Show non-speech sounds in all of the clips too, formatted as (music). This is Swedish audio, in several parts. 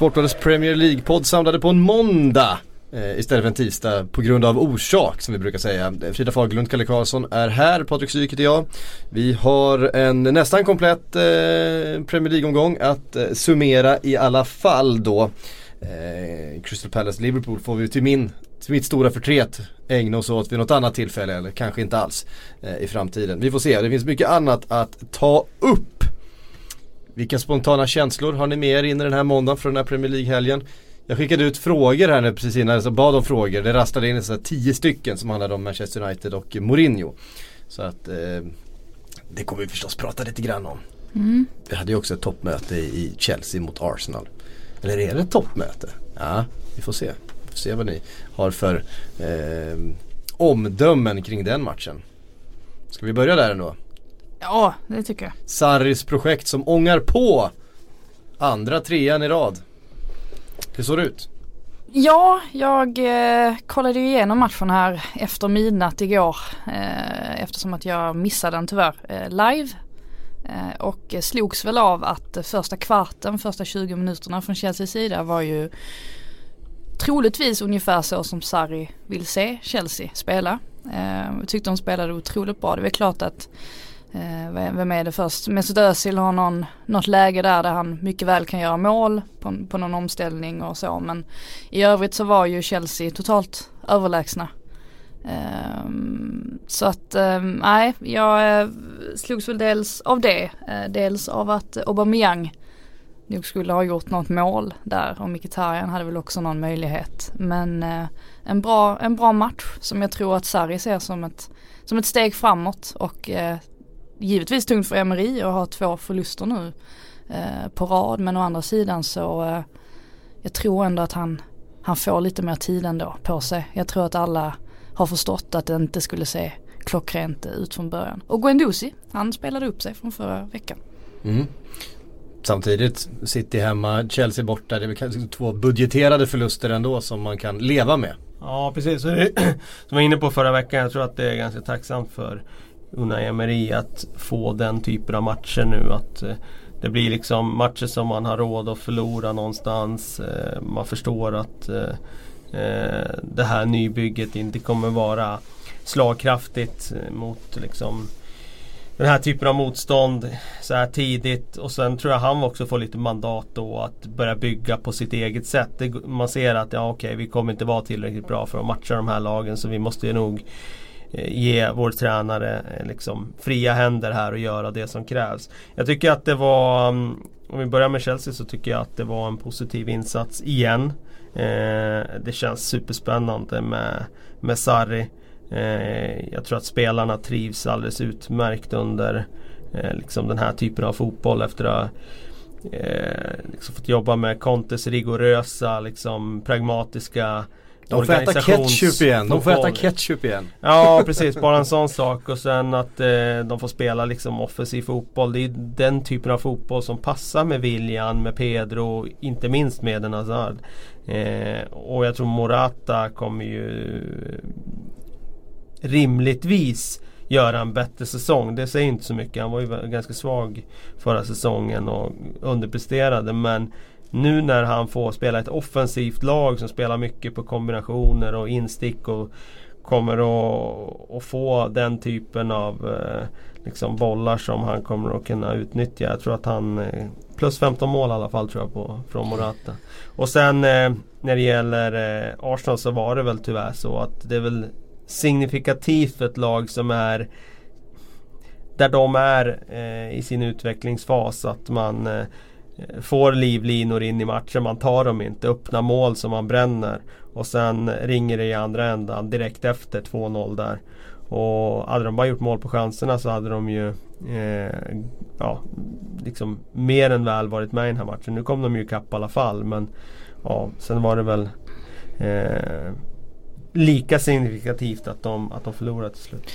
Sportbladets Premier League-podd samlade på en måndag eh, istället för en tisdag på grund av orsak som vi brukar säga. Eh, Frida Fagerlund, Kalle Karlsson är här, Patrik Syk heter jag. Vi har en nästan komplett eh, Premier League-omgång att eh, summera i alla fall då. Eh, Crystal Palace-Liverpool får vi till min till mitt stora förtret ägna oss åt vid något annat tillfälle eller kanske inte alls eh, i framtiden. Vi får se, det finns mycket annat att ta upp. Vilka spontana känslor har ni med er in i den här måndagen för den här Premier League-helgen? Jag skickade ut frågor här nu precis innan jag bad om frågor. Det rasslade in så tio stycken som handlade om Manchester United och Mourinho. Så att eh, det kommer vi förstås prata lite grann om. Mm. Vi hade ju också ett toppmöte i Chelsea mot Arsenal. Eller är det ett toppmöte? Ja, vi får se. Vi får se vad ni har för eh, omdömen kring den matchen. Ska vi börja där ändå? Ja, det tycker jag. Sarris projekt som ångar på andra trean i rad. Hur såg det ut? Ja, jag eh, kollade ju igenom matchen här efter midnatt igår eh, eftersom att jag missade den tyvärr eh, live. Eh, och slogs väl av att första kvarten, första 20 minuterna från Chelseas sida var ju troligtvis ungefär så som Sarri vill se Chelsea spela. Eh, jag tyckte de spelade otroligt bra. Det är klart att Eh, vem är det först? Mesut Özil har någon, något läge där där han mycket väl kan göra mål på, på någon omställning och så men i övrigt så var ju Chelsea totalt överlägsna. Um, så att um, nej, jag uh, slogs väl dels av det, uh, dels av att Aubameyang nog skulle ha gjort något mål där och Mkhitaryan hade väl också någon möjlighet. Men uh, en, bra, en bra match som jag tror att Sarri ser som ett, som ett steg framåt och givetvis tungt för Emery att ha två förluster nu eh, på rad men å andra sidan så eh, jag tror ändå att han, han får lite mer tid ändå på sig. Jag tror att alla har förstått att det inte skulle se klockrent ut från början. Och Guendouzi, han spelade upp sig från förra veckan. Mm. Samtidigt, City hemma, Chelsea borta. Det är väl två budgeterade förluster ändå som man kan leva med. Ja precis, (clears throat) som jag var inne på förra veckan. Jag tror att det är ganska tacksamt för Unai Emery att få den typen av matcher nu. Att eh, det blir liksom matcher som man har råd att förlora någonstans. Eh, man förstår att eh, det här nybygget inte kommer vara slagkraftigt mot liksom den här typen av motstånd så här tidigt och sen tror jag han också får lite mandat då att börja bygga på sitt eget sätt. Man ser att ja okej vi kommer inte vara tillräckligt bra för att matcha de här lagen så vi måste nog Eh, ge vår tränare eh, liksom fria händer här och göra det som krävs. Jag tycker att det var, mm, om vi börjar med Chelsea så tycker jag att det var en positiv insats igen. Eh, det känns superspännande med, med Sarri. Eh, jag tror att spelarna trivs alldeles utmärkt under eh, liksom den här typen av fotboll efter att ha eh, liksom fått jobba med Contes rigorösa, liksom pragmatiska de får äta ketchup igen. De får äta ketchup igen. Ja (laughs) precis, bara en sån sak. Och sen att eh, de får spela liksom offensiv fotboll. Det är den typen av fotboll som passar med William, med Pedro, inte minst med en Hazard. Eh, och jag tror Morata kommer ju rimligtvis göra en bättre säsong. Det säger inte så mycket. Han var ju ganska svag förra säsongen och underpresterade. Men nu när han får spela ett offensivt lag som spelar mycket på kombinationer och instick och kommer att, att få den typen av eh, liksom bollar som han kommer att kunna utnyttja. Jag tror att han eh, plus 15 mål i alla fall tror jag på från Morata. Och sen eh, när det gäller eh, Arsenal så var det väl tyvärr så att det är väl signifikativt för ett lag som är där de är i sin utvecklingsfas att man Eh, får livlinor in i matchen, man tar dem inte. Öppna mål som man bränner. Och sen ringer det i andra ändan direkt efter 2-0 där. Och hade de bara gjort mål på chanserna så hade de ju eh, ja, liksom mer än väl varit med i den här matchen. Nu kom de ju ikapp i alla fall men ja, sen var det väl eh, lika signifikativt att de, att de förlorade till slut.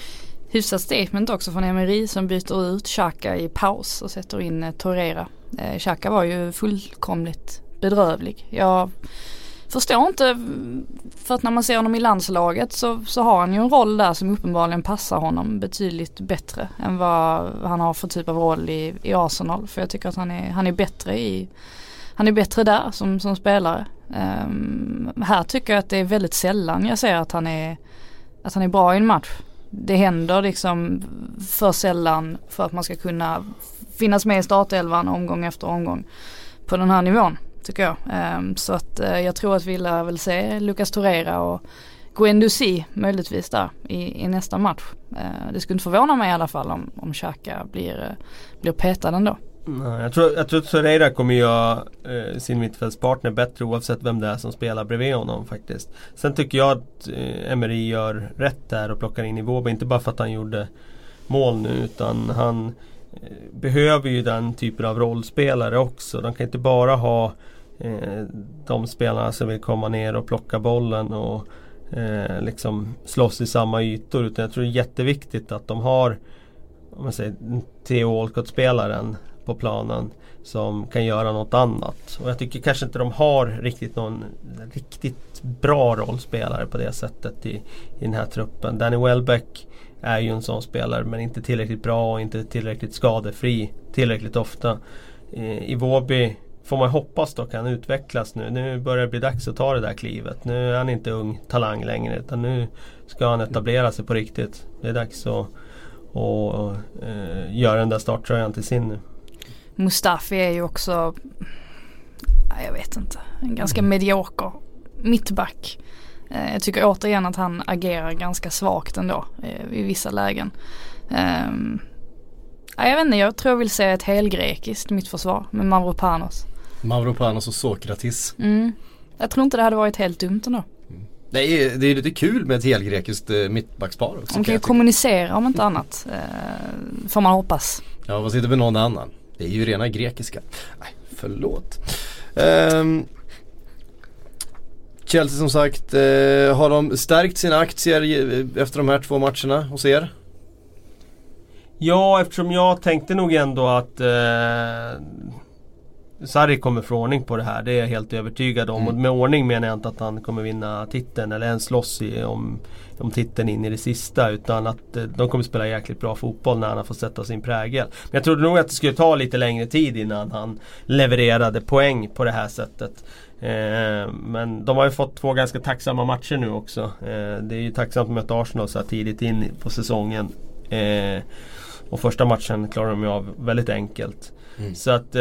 Hyfsat statement också från Emery som byter ut Xhaka i paus och sätter in eh, Torreira. Eh, Xhaka var ju fullkomligt bedrövlig. Jag förstår inte, för att när man ser honom i landslaget så, så har han ju en roll där som uppenbarligen passar honom betydligt bättre än vad han har för typ av roll i, i Arsenal. För jag tycker att han är, han är bättre i han är bättre där som, som spelare. Um, här tycker jag att det är väldigt sällan jag ser att han är, att han är bra i en match. Det händer liksom för sällan för att man ska kunna finnas med i startelvan omgång efter omgång på den här nivån tycker jag. Um, så att uh, jag tror att vi lär väl se Lucas Torreira och Guendouzi möjligtvis där i, i nästa match. Uh, det skulle inte förvåna mig i alla fall om, om Xhaka blir, uh, blir petad ändå. Nej, jag tror, jag tror att Torreira kommer göra eh, sin mittfältspartner bättre oavsett vem det är som spelar bredvid honom faktiskt. Sen tycker jag att eh, Emery gör rätt där och plockar in Iwobi. Inte bara för att han gjorde mål nu utan han eh, behöver ju den typen av rollspelare också. De kan inte bara ha eh, de spelarna som vill komma ner och plocka bollen och eh, liksom slåss i samma ytor. Utan jag tror det är jätteviktigt att de har om man säger Theo Walcott-spelaren på planen som kan göra något annat. Och jag tycker kanske inte de har riktigt någon riktigt bra rollspelare på det sättet i, i den här truppen. Danny Welbeck är ju en sån spelare men inte tillräckligt bra och inte tillräckligt skadefri tillräckligt ofta. Eh, I Våby får man hoppas då kan utvecklas nu. Nu börjar det bli dags att ta det där klivet. Nu är han inte ung talang längre utan nu ska han etablera sig på riktigt. Det är dags att och, eh, och, göra den där starttröjan till sin nu. Mustafi är ju också, jag vet inte, en ganska mm. medioker mittback. Eh, jag tycker återigen att han agerar ganska svagt ändå eh, i vissa lägen. Um, jag vet inte, jag tror jag vill se ett helgrekiskt mittförsvar med Mavropanos. Mavropanos och Sokratis. Mm. Jag tror inte det hade varit helt dumt ändå. Mm. Nej, det är lite kul med ett helgrekiskt mittbackspar också. De kan ju kommunicera om inte annat. får man hoppas. Ja, vad sitter med någon annan? Det är ju rena grekiska. Nej, förlåt. Um, Chelsea som sagt, uh, har de stärkt sina aktier efter de här två matcherna hos er? Ja, eftersom jag tänkte nog ändå att uh, Sarri kommer få ordning på det här. Det är jag helt övertygad om. Mm. Och med ordning menar jag inte att han kommer vinna titeln eller ens slåss i, om, om titeln in i det sista. Utan att eh, de kommer spela jäkligt bra fotboll när han har fått sätta sin prägel. Men jag trodde nog att det skulle ta lite längre tid innan han levererade poäng på det här sättet. Eh, men de har ju fått två ganska tacksamma matcher nu också. Eh, det är ju tacksamt att möta Arsenal så här tidigt in på säsongen. Eh, och första matchen klarar de ju av väldigt enkelt. Mm. Så att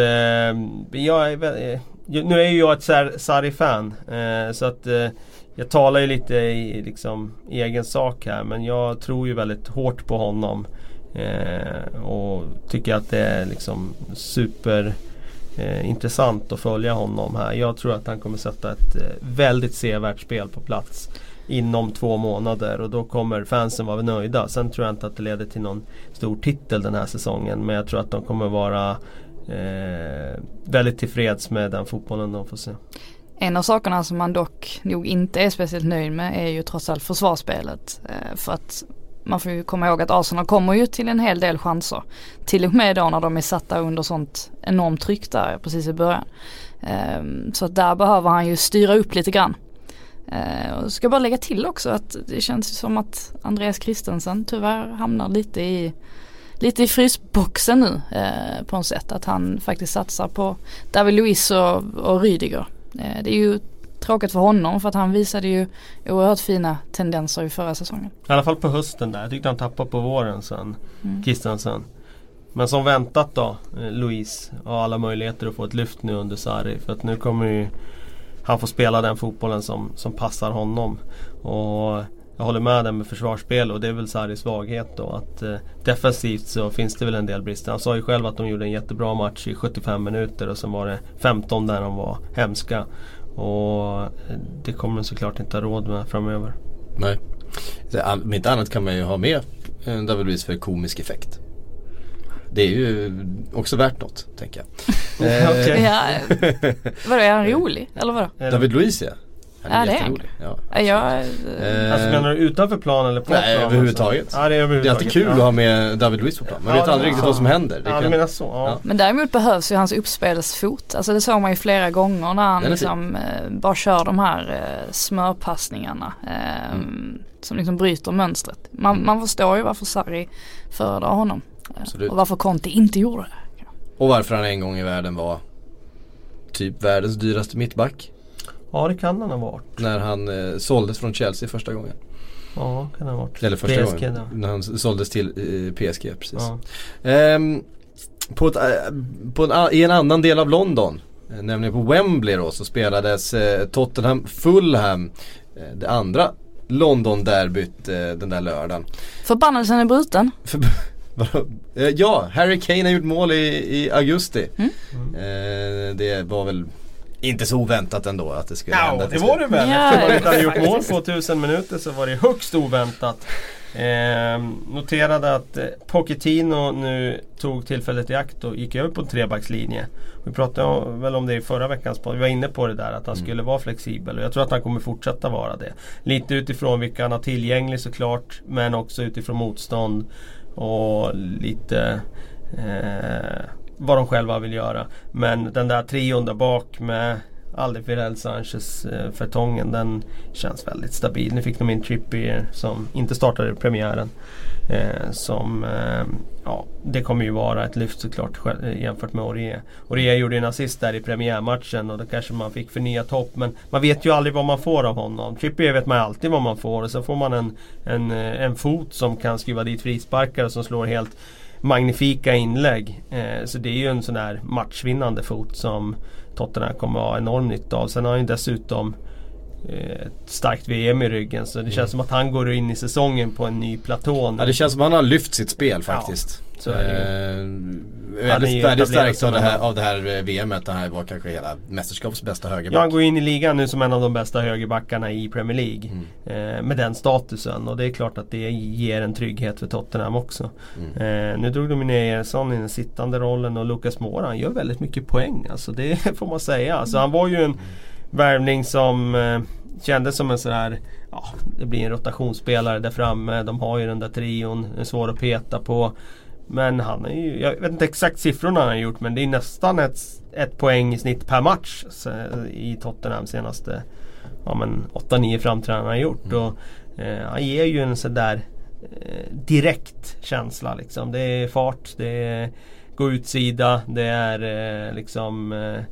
jag är, nu är ju jag ett Sarri-fan. Så att jag talar ju lite i liksom, egen sak här men jag tror ju väldigt hårt på honom. Eh, och tycker att det är liksom superintressant eh, att följa honom här. Jag tror att han kommer sätta ett eh, väldigt sevärt spel på plats inom två månader och då kommer fansen vara nöjda. Sen tror jag inte att det leder till någon stor titel den här säsongen men jag tror att de kommer vara eh, väldigt tillfreds med den fotbollen de får se. En av sakerna som man dock nog inte är speciellt nöjd med är ju trots allt försvarsspelet. Eh, för att man får ju komma ihåg att Arsenal kommer ju till en hel del chanser. Till och med då när de är satta under sånt enormt tryck där precis i början. Ehm, så att där behöver han ju styra upp lite grann. Eh, och ska bara lägga till också att det känns som att Andreas Christensen tyvärr hamnar lite i lite i frysboxen nu eh, på något sätt. Att han faktiskt satsar på David Luiz och, och Rydiger. Eh, det är ju tråkigt för honom för att han visade ju oerhört fina tendenser i förra säsongen. I alla fall på hösten där. Jag tyckte han tappade på våren sen. Mm. Kristensen. Men som väntat då, eh, Luis har alla möjligheter att få ett lyft nu under Sarri. För att nu kommer ju han få spela den fotbollen som, som passar honom. Och jag håller med dig med försvarsspel och det är väl Sarris svaghet då. Att eh, defensivt så finns det väl en del brister. Han sa ju själv att de gjorde en jättebra match i 75 minuter och sen var det 15 där de var hemska. Och eh, det kommer de såklart inte ha råd med framöver. Nej. Om inte annat kan man ju ha med David Luiz för komisk effekt. Det är ju också värt något, tänker jag. (laughs) okay. ja, (laughs) vadå, är han rolig? Eller vadå? David Luiz ja. Är ja, det är han. Ja, jag, eh, alltså menar du utanför plan eller på nej, plan? Överhuvudtaget. Ja, det är överhuvudtaget. Det är alltid kul ja. att ha med David Luiz på plan. Man ja, vet aldrig riktigt vad som händer. Det ja, kan... menar så. Ja. Men däremot behövs ju hans uppspelsfot. Alltså det såg man ju flera gånger när han liksom, eh, bara kör de här eh, smörpassningarna. Eh, mm. Som liksom bryter mönstret. Man, mm. man förstår ju varför Sarri föredrar honom. Absolut. Och varför Conte inte gjorde det. Och varför han en gång i världen var typ världens dyraste mittback. Ja det kan han ha varit. När han eh, såldes från Chelsea första gången. Ja kan han ha varit. Eller första PSG, gången. då. När han såldes till eh, PSG precis. Ja. Ehm, på ett, eh, på en, I en annan del av London, eh, nämligen på Wembley då, så spelades eh, Tottenham Fulham, eh, det andra London-derbyt eh, den där lördagen. Förbannelsen är bruten. För? (laughs) Eh, ja, Harry Kane har gjort mål i, i augusti. Mm. Eh, det var väl inte så oväntat ändå att det skulle Ja, hända. det var det väl. Ja, Eftersom man inte hade gjort mål på 1000 minuter så var det högst oväntat. Eh, noterade att eh, Pochettino nu tog tillfället i akt och gick över på en trebackslinje. Vi pratade om- väl om det i förra veckans podd. Vi var inne på det där att han Mm. skulle vara flexibel och jag tror att han kommer fortsätta vara det. Lite utifrån vilka han har tillgänglig såklart men också utifrån motstånd och lite eh, vad de själva vill göra. Men den där trion där bak med Alderweireld, Sanchez, eh, Fertongen den känns väldigt stabil. Nu fick de in Trippier som inte startade premiären. Eh, som, eh, ja, det kommer ju vara ett lyft såklart eh, jämfört med Aurier. Aurier gjorde en assist där i premiärmatchen och då kanske man fick förnyat hopp. Men man vet ju aldrig vad man får av honom. Trippier vet man ju alltid vad man får och sen får man en, en, eh, en fot som kan skruva dit frisparkar och som slår helt magnifika inlägg. Eh, så det är ju en sån där matchvinnande fot som Tottenham kommer att ha enorm nytta av. Sen har han ju dessutom ett starkt VM i ryggen så det känns som att han går in i säsongen på en ny platå nu. Ja det känns som att han har lyft sitt spel faktiskt. så är det ju. Eh, väldigt, väldigt som av det, här, av- av det här eh, VMet. Det här var kanske hela mästerskapets bästa Ja, han högerback. går in i ligan nu som en av de bästa högerbackarna i Premier League. Mm. Eh, med den statusen och det är klart att det ger en trygghet för Tottenham också. Mm. Eh, nu drog de ner Eriksson i den sittande rollen och Lucas Moura han gör väldigt mycket poäng. Alltså det (laughs) får man säga. Alltså han var ju en värvning som eh, kändes som en sån här Ja, det blir en rotationsspelare där framme. De har ju den där trion. är svår att peta på. Men han är ju, jag vet inte exakt siffrorna han har gjort men det är nästan ett, ett poäng i snitt per match i Tottenham senaste ja, men 8-9 framträdanden han har gjort. Mm. Och, eh, han ger ju en sån där eh, direkt känsla liksom. Det är fart, det är gå utsida, det är eh, liksom eh,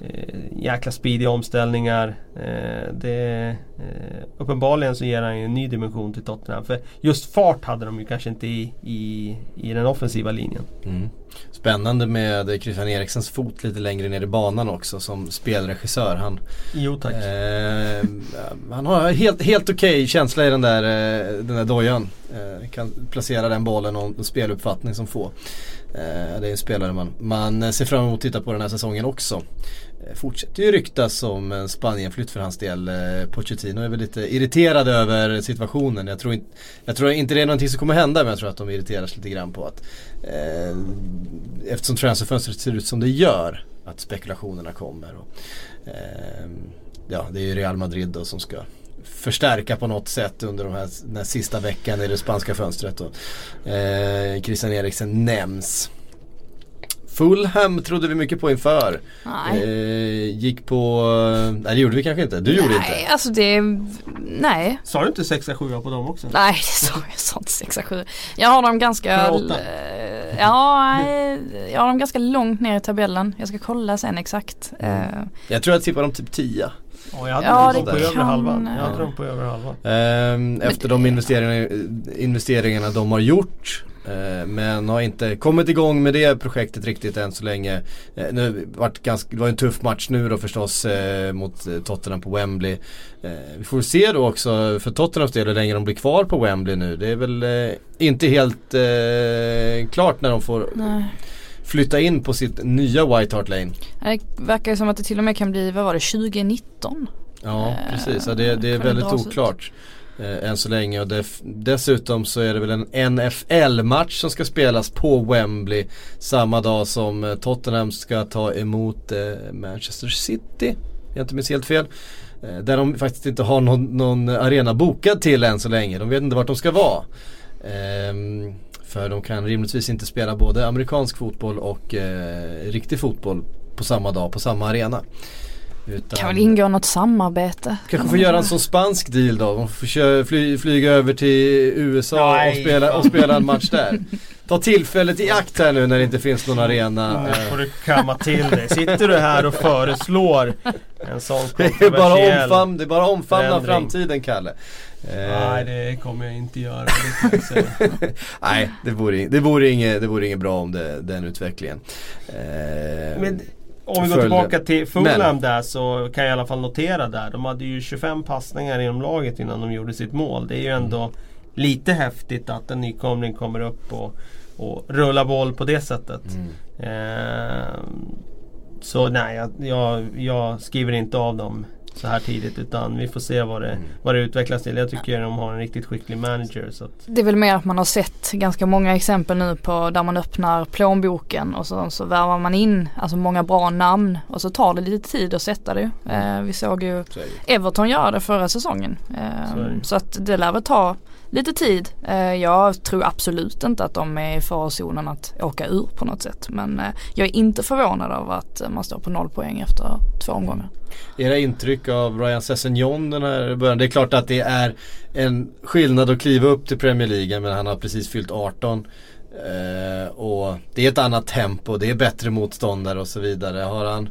eh, jäkla speediga omställningar. Eh, det, eh, uppenbarligen så ger han ju en ny dimension till Tottenham. För just fart hade de ju kanske inte i, i, i den offensiva linjen. Mm. Spännande med Christian Eriksens fot lite längre ner i banan också som spelregissör. Han, Jo tack. eh, han har helt, helt okej känsla i den där, eh, den där dojan. Eh, kan placera den bollen och en speluppfattning som få. Eh, det är en spelare man, man ser fram emot att titta på den här säsongen också. Eh, fortsätter ju ryktas om en Spanienflytt för hans del. Eh, Pochettino är väl lite irriterad över situationen. Jag tror, inte, jag tror inte det är någonting som kommer hända men jag tror att de irriteras lite grann på att eh, eftersom transferfönstret ser ut som det gör att spekulationerna kommer. Och, eh, ja, det är ju Real Madrid då som ska förstärka på något sätt under de här, den här sista veckan i det spanska fönstret. Och, eh, Christian Eriksen nämns. Fulham trodde vi mycket på inför. Nej. Eh, gick på, nej det gjorde vi kanske inte. Du gjorde nej, inte. alltså det, nej. Sa du inte 6-7 på dem också? Nej, det sa jag sa inte 6 7 Jag har dem ganska, eh, ja, nej, jag har dem ganska långt ner i tabellen. Jag ska kolla sen exakt. Mm. Eh, Jag tror jag tippade dem typ 10. Ja, jag hade Ja, dem det på övre kan- halvan. Jag hade ja. dem på övre halvan. Ehm, efter de investeringarna, investeringarna de har gjort. Eh, men har inte kommit igång med det projektet riktigt än så länge. Eh, nu vart ganska, det var en tuff match nu då förstås eh, mot Tottenham på Wembley. Vi får se då också för Tottenhams del hur länge de blir kvar på Wembley nu. Det är väl inte helt klart när de får nej. flytta in på sitt nya White Hart Lane. Det verkar som att det till och med kan bli, vad var det, 2019? Ja precis, ja, det, det är väldigt dras ut? Eh, än så länge och def- dessutom så är det väl en NFL-match som ska spelas på Wembley samma dag som eh, Tottenham ska ta emot eh, Manchester City. Jag inte minns helt fel. Eh, där de faktiskt inte har någon, någon arena bokad till än så länge. De vet inte vart de ska vara. Ehm, för de kan rimligtvis inte spela både amerikansk fotboll och eh, riktig fotboll på samma dag på samma arena. Utan- Kan väl ingå något samarbete? Kanske får göra en sån spansk deal då. De får fly, flyga över till USA och spela, och spela en match där. ta tillfället i akt här nu när det inte finns någon arena. Nu får du kamma till dig. Sitter du här och föreslår en sån (laughs) Det är bara omfam det är bara omfamna förändring. framtiden Kalle. Eh, Nej det kommer jag inte göra. Det. (laughs) Nej, det vore, det vore inget det vore inget bra om det, den utvecklingen. Eh, Men om vi går tillbaka till Fulham där så kan jag i alla fall notera där. De hade ju 25 passningar inom laget innan de gjorde sitt mål. Det är ju ändå lite häftigt att en nykomling kommer upp och, och rullar boll på det sättet. mm. Eh, så nej, jag, jag, jag skriver inte av dem så här tidigt utan vi får se vad det, Mm. vad det utvecklas till. Jag tycker de har en riktigt skicklig manager. Så att, Det är väl mer att man har sett ganska många exempel nu på där man öppnar plånboken och så, så värvar man in alltså många bra namn och så tar det lite tid att sätta det. Eh, vi såg ju. Everton göra det förra säsongen. Eh, Så så att det lär väl ta lite tid. Eh, jag tror absolut inte att de är i farozonen att åka ur på något sätt. Men eh, jag är inte förvånad av att man står på noll poäng efter två omgångar. Mm. Era intryck av Ryan Sessegnon den här början. Det är klart att det är en skillnad att kliva upp till Premier League men han har precis fyllt 18. Eh, och det är ett annat tempo, det är bättre motståndare och så vidare. Har han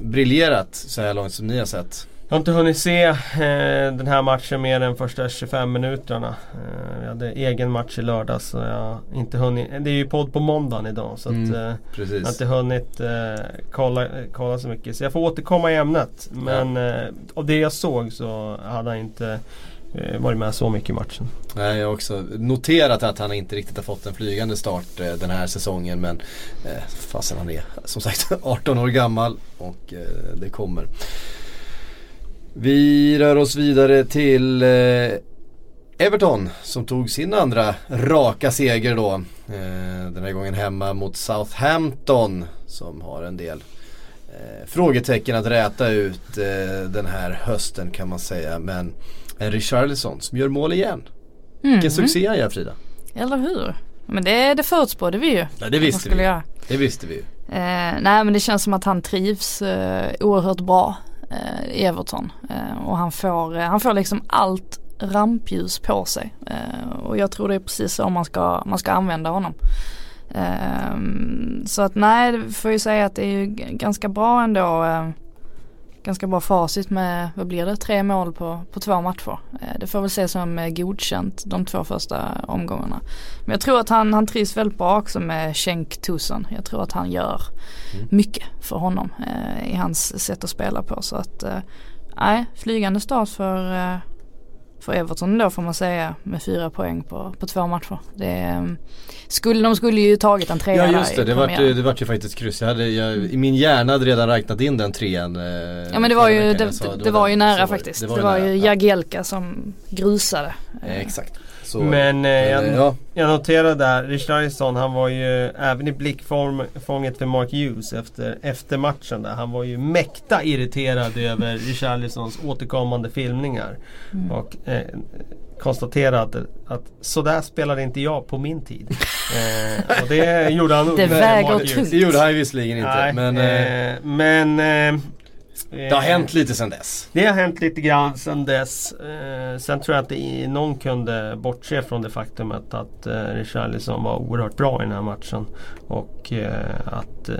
briljerat så här långt som ni har sett? Jag har inte hunnit se eh, den här matchen mer än första 25 minuterna. Eh, jag hade egen match i lördags så jag har inte hunnit. Det är ju podd på måndagen idag så Mm. att, eh, jag har inte hunnit eh, kolla, kolla så mycket. Så jag får återkomma i ämnet. Men eh, av det jag såg så hade han inte eh, varit med så mycket i matchen. Nej, jag har också noterat att han inte riktigt har fått en flygande start den här säsongen men fasen han är som sagt (laughs) 18 år gammal och det kommer. Vi rör oss vidare till eh, Everton som tog sin andra raka seger då. Eh, den här gången hemma mot Southampton som har en del eh, frågetecken att räta ut den här hösten kan man säga. Men en Richarlison som gör mål igen. Vilken Mhm. succé han gör Frida. Eller hur? Men det, det förutspådde vi ju. Ja det visste vi. göra. Det visste vi ju. Eh, nej men det känns som att han trivs eh, oerhört bra eh, Everton. Eh, och han får, eh, han får liksom allt rampljus på sig. Eh, och jag tror det är precis så man ska, man ska använda honom. Eh, så att nej, får ju säga att det är ju ganska bra ändå. Eh, Eh, ganska bra facit med, vad blir det, tre mål på, på två matcher. Eh, det får väl ses som eh, godkänt de två första omgångarna. Men jag tror att han, han trivs väldigt bra också med Cenk Tosun. Jag tror att han gör Mm. mycket för honom eh, i hans sätt att spela på. Så att, eh, nej, flygande start för, eh, för Everton då får man säga med fyra poäng på, på två matcher. Det, eh, skulle, de skulle ju tagit en trea Ja just det, det vart, det vart ju faktiskt kryss. Jag hade, jag, I min hjärna hade redan räknat in den trean. Eh, Ja men det var ju, det, det, det var ju nära faktiskt. Det ju var, ju. Jagielka som grusade. Eh, exakt. Så, Men eh, eh, jag, ja. jag noterade där, Richarlison han var ju även i blickfånget för Mark Hughes efter, efter matchen där. Han var ju mäkta irriterad över Richarlisons återkommande filmningar. Mm. Och eh, konstaterade att, att sådär spelade inte jag på min tid. (laughs) Eh, och det gjorde han nog Det väger tungt. Det gjorde han visserligen inte. Nej, men eh, eh, men eh, det har hänt lite sen dess. det har hänt lite grann sen dess. Eh, sen tror jag inte någon kunde bortse från det faktumet att eh, Richarlison var oerhört bra i den här matchen. Och eh, att eh,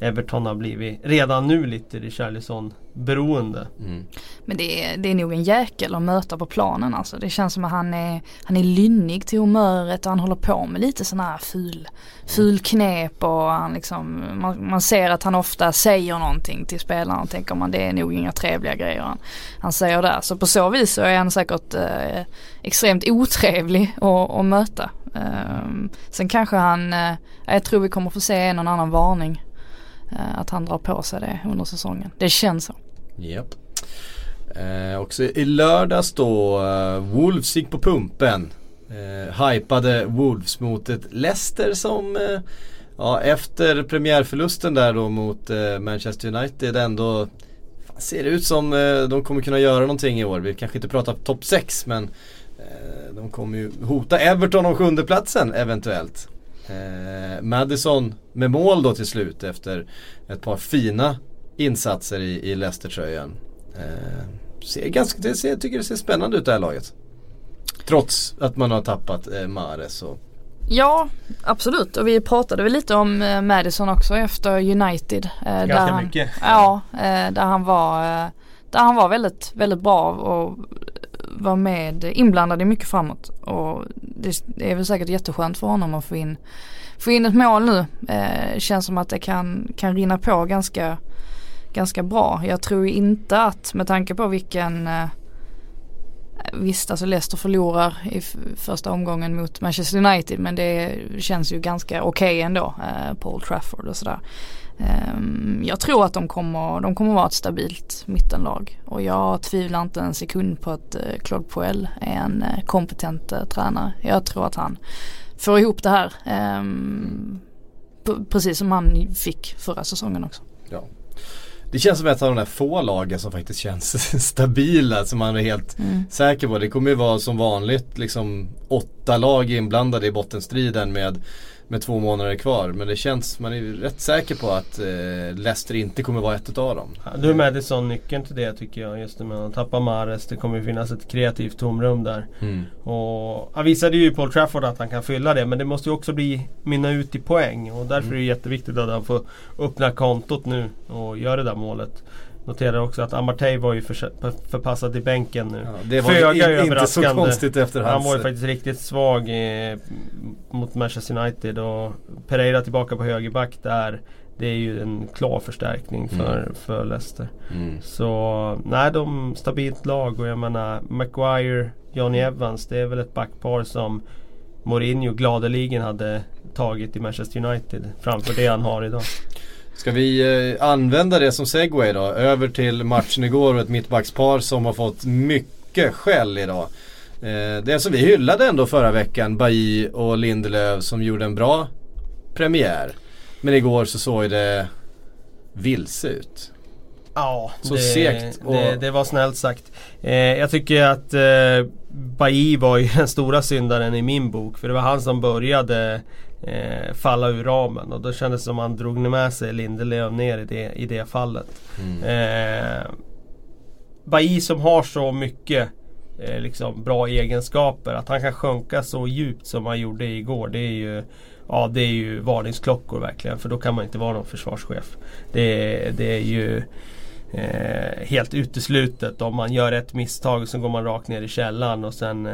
Everton har blivit redan nu lite Richarlison beroende. Mm. Men det är, det är nog en jäkel att möta på planen alltså. Det känns som att han är, han är lynnig till humöret och han håller på med lite sådana här ful, ful knep och han liksom, man, man ser att han ofta säger någonting till spelarna och tänker man det är nog inga trevliga grejer han, han säger där. Så på så vis så är han säkert eh, extremt otrevlig att, att möta. Ehm, sen kanske han, eh, jag tror vi kommer få se en och annan varning. Eh, att han drar på sig det under säsongen. Det känns så. Japp. Eh, också i lördags då, eh, Wolves gick på pumpen. Eh, hypade Wolves mot ett Leicester som eh, ja, efter premiärförlusten där då mot eh, Manchester United ändå fan, ser ut som eh, de kommer kunna göra någonting i år. Vi kanske inte pratar topp 6 men eh, de kommer ju hota Everton om sjunde platsen eventuellt. Eh, Madison med mål då till slut efter ett par fina insatser i, i Leicester-tröjan. Eh, ser ganska, det ser, jag tycker det ser spännande ut det här laget. Trots att man har tappat eh, Mahrez och Ja, absolut. Och vi pratade väl lite om eh, Madison också efter United. Eh, Ganska där mycket. Han, ja, eh, där han var, eh, där han var väldigt, väldigt bra och var med inblandad i mycket framåt. Och det, är väl säkert jätteskönt för honom att få in, få in ett mål nu. Eh, känns som att det kan, kan rinna på ganska, ganska bra. Jag tror inte att med tanke på vilken eh, Visst, alltså Leicester förlorar i första omgången mot Manchester United men det känns ju ganska okej okay ändå. Eh, Paul Trafford och sådär. Um, jag tror att de kommer, de kommer vara ett stabilt mittenlag och jag tvivlar inte en sekund på att uh, Claude Puel är en uh, kompetent uh, tränare. Jag tror att han får ihop det här. Um, precis som han fick förra säsongen också. Ja. Det känns som ett av de där få lagen som faktiskt känns (laughs) stabila som man är helt mm. säker på. Det kommer ju vara som vanligt liksom åtta lag inblandade i bottenstriden med med två månader kvar. Men det känns, man är rätt säker på att eh, Leicester inte kommer vara ett utav dem. Ja, du är Madison nyckeln till det tycker jag. Just när man tappar Mares. Det kommer finnas ett kreativt tomrum där. Mm. Och Han visade ju Paul Trafford att han kan fylla det. Men det måste ju också bli mynna ut i poäng. Och därför mm. är det jätteviktigt att han får öppna kontot nu och göra det där målet. Noterar också att Amartey var ju för, förpassad till bänken nu. Ja, det var Föga in, inte så konstigt efter hans... Han var ju faktiskt riktigt svag i, mot Manchester United och Pereira tillbaka på högerback där. Det är ju en klar förstärkning för, mm. för Leicester. Mm. Så nej, de stabilt lag och jag menar Maguire, Johnny Evans. Det är väl ett backpar som Mourinho gladeligen hade tagit i Manchester United framför det han har idag. Ska vi eh, använda det som segway då? Över till matchen igår och ett mittbackspar som har fått mycket skäll idag. Eh, det som vi hyllade ändå förra veckan, Bailly och Lindelöf som gjorde en bra premiär. Men igår så såg det vilse ut. Ja, så det, segt. Och... Det, det, var snällt sagt. Eh, jag tycker att eh, Bailly var ju (laughs) den stora syndaren i min bok. För det var han som började eh, falla ur ramen. Och då kändes det som att han drog med sig Lindelöf ner i det, i det fallet. Mm. Eh, Bailly som har så mycket eh, liksom bra egenskaper. Att han kan sjunka så djupt som han gjorde igår. Det är ju Ja det är ju varningsklockor verkligen. För då kan man inte vara någon försvarschef. Det, det är ju eh, helt uteslutet. Om man gör ett misstag så går man rakt ner i källan och sen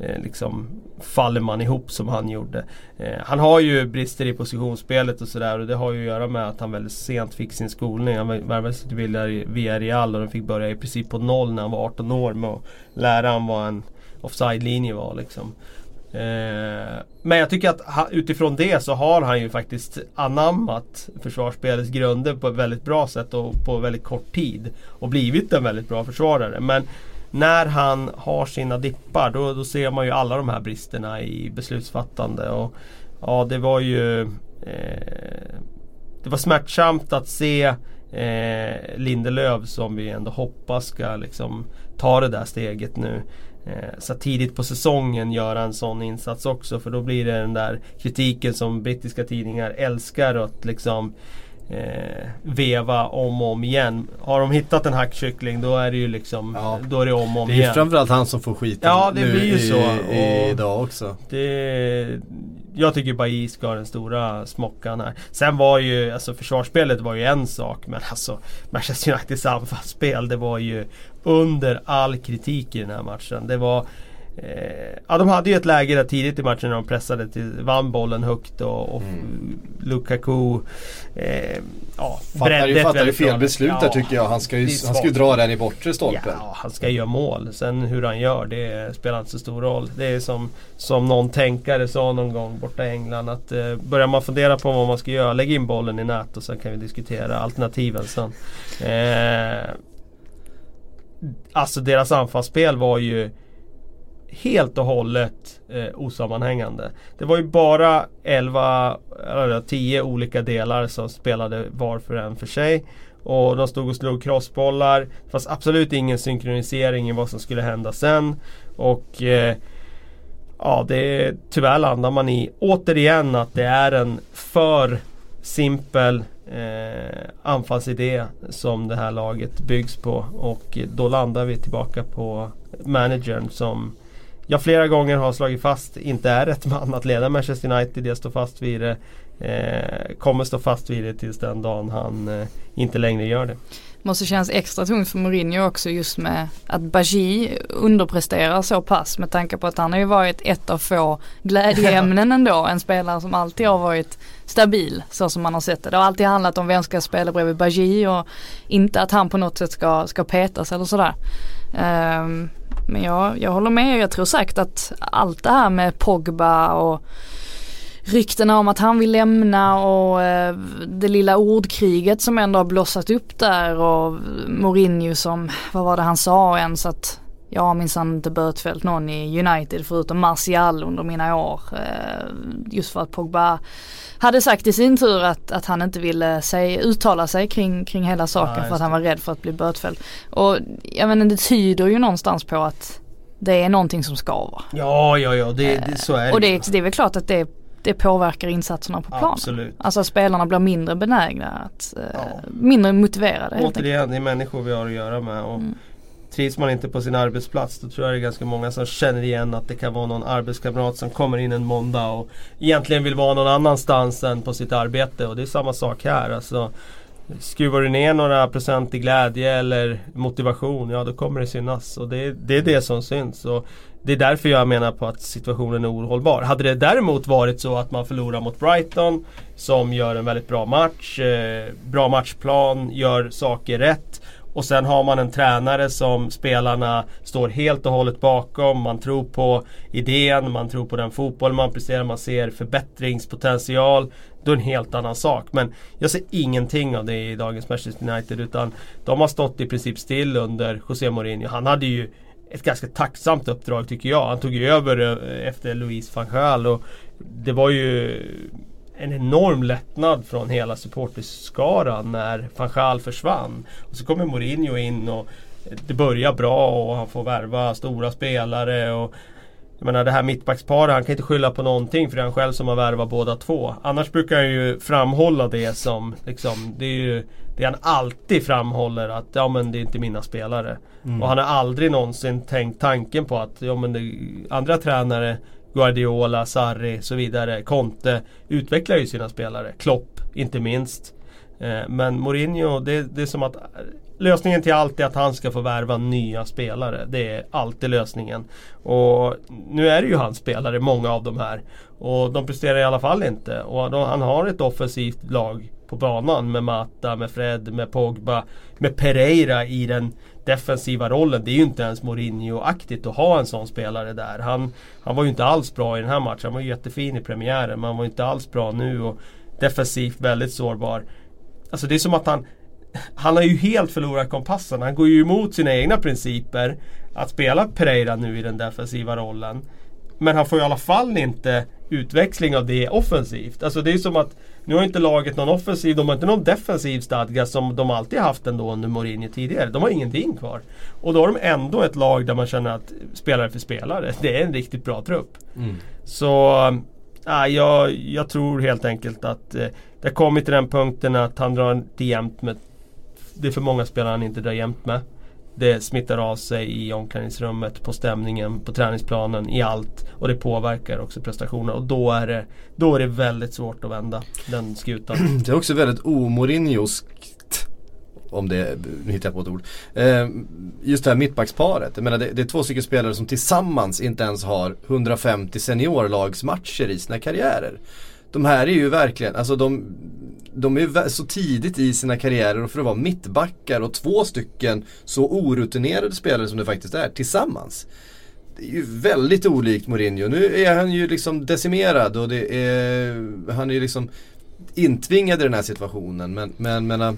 Eh, liksom faller man ihop som han gjorde. Eh, han har ju brister i positionsspelet och sådär och det har ju att göra med att han väldigt sent fick sin skolning. Han värvades till Villarreal och de fick börja i princip på noll när han var 18 år med att lära honom vad en offside-linje var. Liksom. Eh, men jag tycker att utifrån det så har han ju faktiskt anammat försvarsspelets grunder på ett väldigt bra sätt och på väldigt kort tid. Och blivit en väldigt bra försvarare. Men när han har sina dippar då, då ser man ju alla de här bristerna i beslutsfattande. Och ja, det var ju eh, Det var smärtsamt att se eh, Lindelöf som vi ändå hoppas ska liksom ta det där steget nu. Eh, så tidigt på säsongen göra en sån insats också för då blir det den där kritiken som brittiska tidningar älskar att liksom eh, veva om och om igen. Har de hittat en hackkyckling då är det ju liksom ja. Då är det om och om igen. Det är ju framförallt han som får skiten ja, det nu blir ju i, så. i, idag också. Det, jag tycker Bailly ska ha den stora smockan här. Sen var ju, alltså försvarsspelet var ju en sak men alltså Manchester Uniteds anfallsspel det var ju under all kritik i den här matchen. Det var Eh, ja de hade ju ett läge där tidigt i matchen när de pressade till, vann bollen högt och, och mm. Lukaku eh, ja, ju, fattar ju fel beslut där ja, tycker jag. Han ska ju, han ska ju dra den i bortre stolpen. Ja, han ska göra mål. Sen hur han gör det spelar inte så stor roll. Det är som, som någon tänkare sa någon gång borta i England att eh, börjar man fundera på vad man ska göra, lägg in bollen i nät och sen kan vi diskutera alternativen sen. Eh, alltså deras anfallsspel var ju helt och hållet eh, osammanhängande. Det var ju bara 11, eller 10 olika delar som spelade var för en för sig. Och de stod och slog crossbollar. Det fanns absolut ingen synkronisering i vad som skulle hända sen. Och eh, ja, det tyvärr landar man i återigen att det är en för simpel eh, anfallsidé som det här laget byggs på. Och då landar vi tillbaka på managern som jag flera gånger har slagit fast inte är rätt man att leda Manchester United. Jag står fast vid det. Eh, kommer stå fast vid det tills den dagen han eh, inte längre gör det. Måste kännas extra tungt för Mourinho också just med att Bagi underpresterar så pass med tanke på att han har ju varit ett av få glädjeämnen (laughs) ändå. En spelare som alltid har varit stabil så som man har sett det. Det har alltid handlat om vem ska spela bredvid Bagi och inte att han på något sätt ska, ska petas eller sådär. Um, men jag, jag håller med, jag tror säkert att allt det här med Pogba och ryktena om att han vill lämna och eh, det lilla ordkriget som ändå har blossat upp där och Mourinho som, vad var det han sa ens att jag har minsann inte bötfällt någon i United förutom Martial under mina år. Eh, just för att Pogba hade sagt i sin tur att, att han inte ville säg, uttala sig kring, kring hela saken ja, för att han var rädd för att bli bötfälld. Och jag menar det tyder ju någonstans på att det är någonting som skaver. Ja, ja, ja, det, det, så är det. Och det, det är väl klart att det det påverkar insatserna på planen. Absolut. Alltså spelarna blir mindre benägna att, eh, ja. mindre motiverade. Återigen, det är människor vi har att göra med. Och mm. Trivs man inte på sin arbetsplats då tror jag det är ganska många som känner igen att det kan vara någon arbetskamrat som kommer in en måndag och egentligen vill vara någon annanstans än på sitt arbete. Och det är samma sak här. Alltså, Skruvar du ner några procent i glädje eller motivation, ja då kommer det synas. Och det, det är det som syns. Och det är därför jag menar på att situationen är ohållbar. Hade det däremot varit så att man förlorar mot Brighton som gör en väldigt bra match, eh, bra matchplan, gör saker rätt och sen har man en tränare som spelarna står helt och hållet bakom. Man tror på idén, man tror på den fotboll man presterar, man ser förbättringspotential. Då är det en helt annan sak. Men jag ser ingenting av det i dagens Manchester United utan de har stått i princip still under José Mourinho. Han hade ju ett ganska tacksamt uppdrag tycker jag. Han tog ju över eh, efter Louise van Gaal och det var ju en enorm lättnad från hela supporterskaran när van Gaal försvann. Och så kommer Mourinho in och det börjar bra och han får värva stora spelare. Och jag menar det här mittbacksparet, han kan inte skylla på någonting för det är han själv som har värvat båda två. Annars brukar han ju framhålla det som, liksom, det är ju det han alltid framhåller att ja men det är inte mina spelare. Mm. Och han har aldrig någonsin tänkt tanken på att ja men det, andra tränare Guardiola, Sarri och så vidare. Conte utvecklar ju sina spelare. Klopp inte minst. Eh, men Mourinho, det, det är som att eh, Lösningen till allt är att han ska få värva nya spelare. Det är alltid lösningen. Och nu är det ju hans spelare, många av de här. Och de presterar i alla fall inte. Och de, han har ett offensivt lag på banan med Mata, med Fred, med Pogba, med Pereira i den defensiva rollen. Det är ju inte ens Mourinho-aktigt att ha en sån spelare där. Han, han var ju inte alls bra i den här matchen. Han var ju jättefin i premiären men han var inte alls bra nu och defensivt väldigt sårbar. Alltså det är som att han han har ju helt förlorat kompassen. Han går ju emot sina egna principer. Att spela Pereira nu i den defensiva rollen. Men han får i alla fall inte utväxling av det offensivt. Alltså det är som att nu har inte laget någon offensiv, de har inte någon defensiv stadga som de alltid haft ändå under Mourinho tidigare. De har ingenting kvar. Och då har de ändå ett lag där man känner att spelare för spelare, (laughs) det är en riktigt bra trupp. Mm. Så äh, jag, jag tror helt enkelt att eh, det har kommit till den punkten att han drar inte jämnt med Det är för många spelare han inte drar jämnt med det smittar av sig i omklädningsrummet, på stämningen, på träningsplanen, i allt. Och det påverkar också prestationerna och då är det, då är det väldigt svårt att vända den skutan. (clears throat) Det är också väldigt omorinjoskt om det, nu hittar jag på ett ord. Eh, just det här mittbacksparet. Jag menar det, det, är två stycken spelare som tillsammans inte ens har 150 seniorlagsmatcher i sina karriärer. De här är ju verkligen, alltså de, de är så tidigt i sina karriärer och för att vara mittbackar och två stycken så orutinerade spelare som det faktiskt är tillsammans. Det är ju väldigt olikt Mourinho. Nu är han ju liksom decimerad och det är, han är ju liksom intvingad i den här situationen. Men, men, men äh,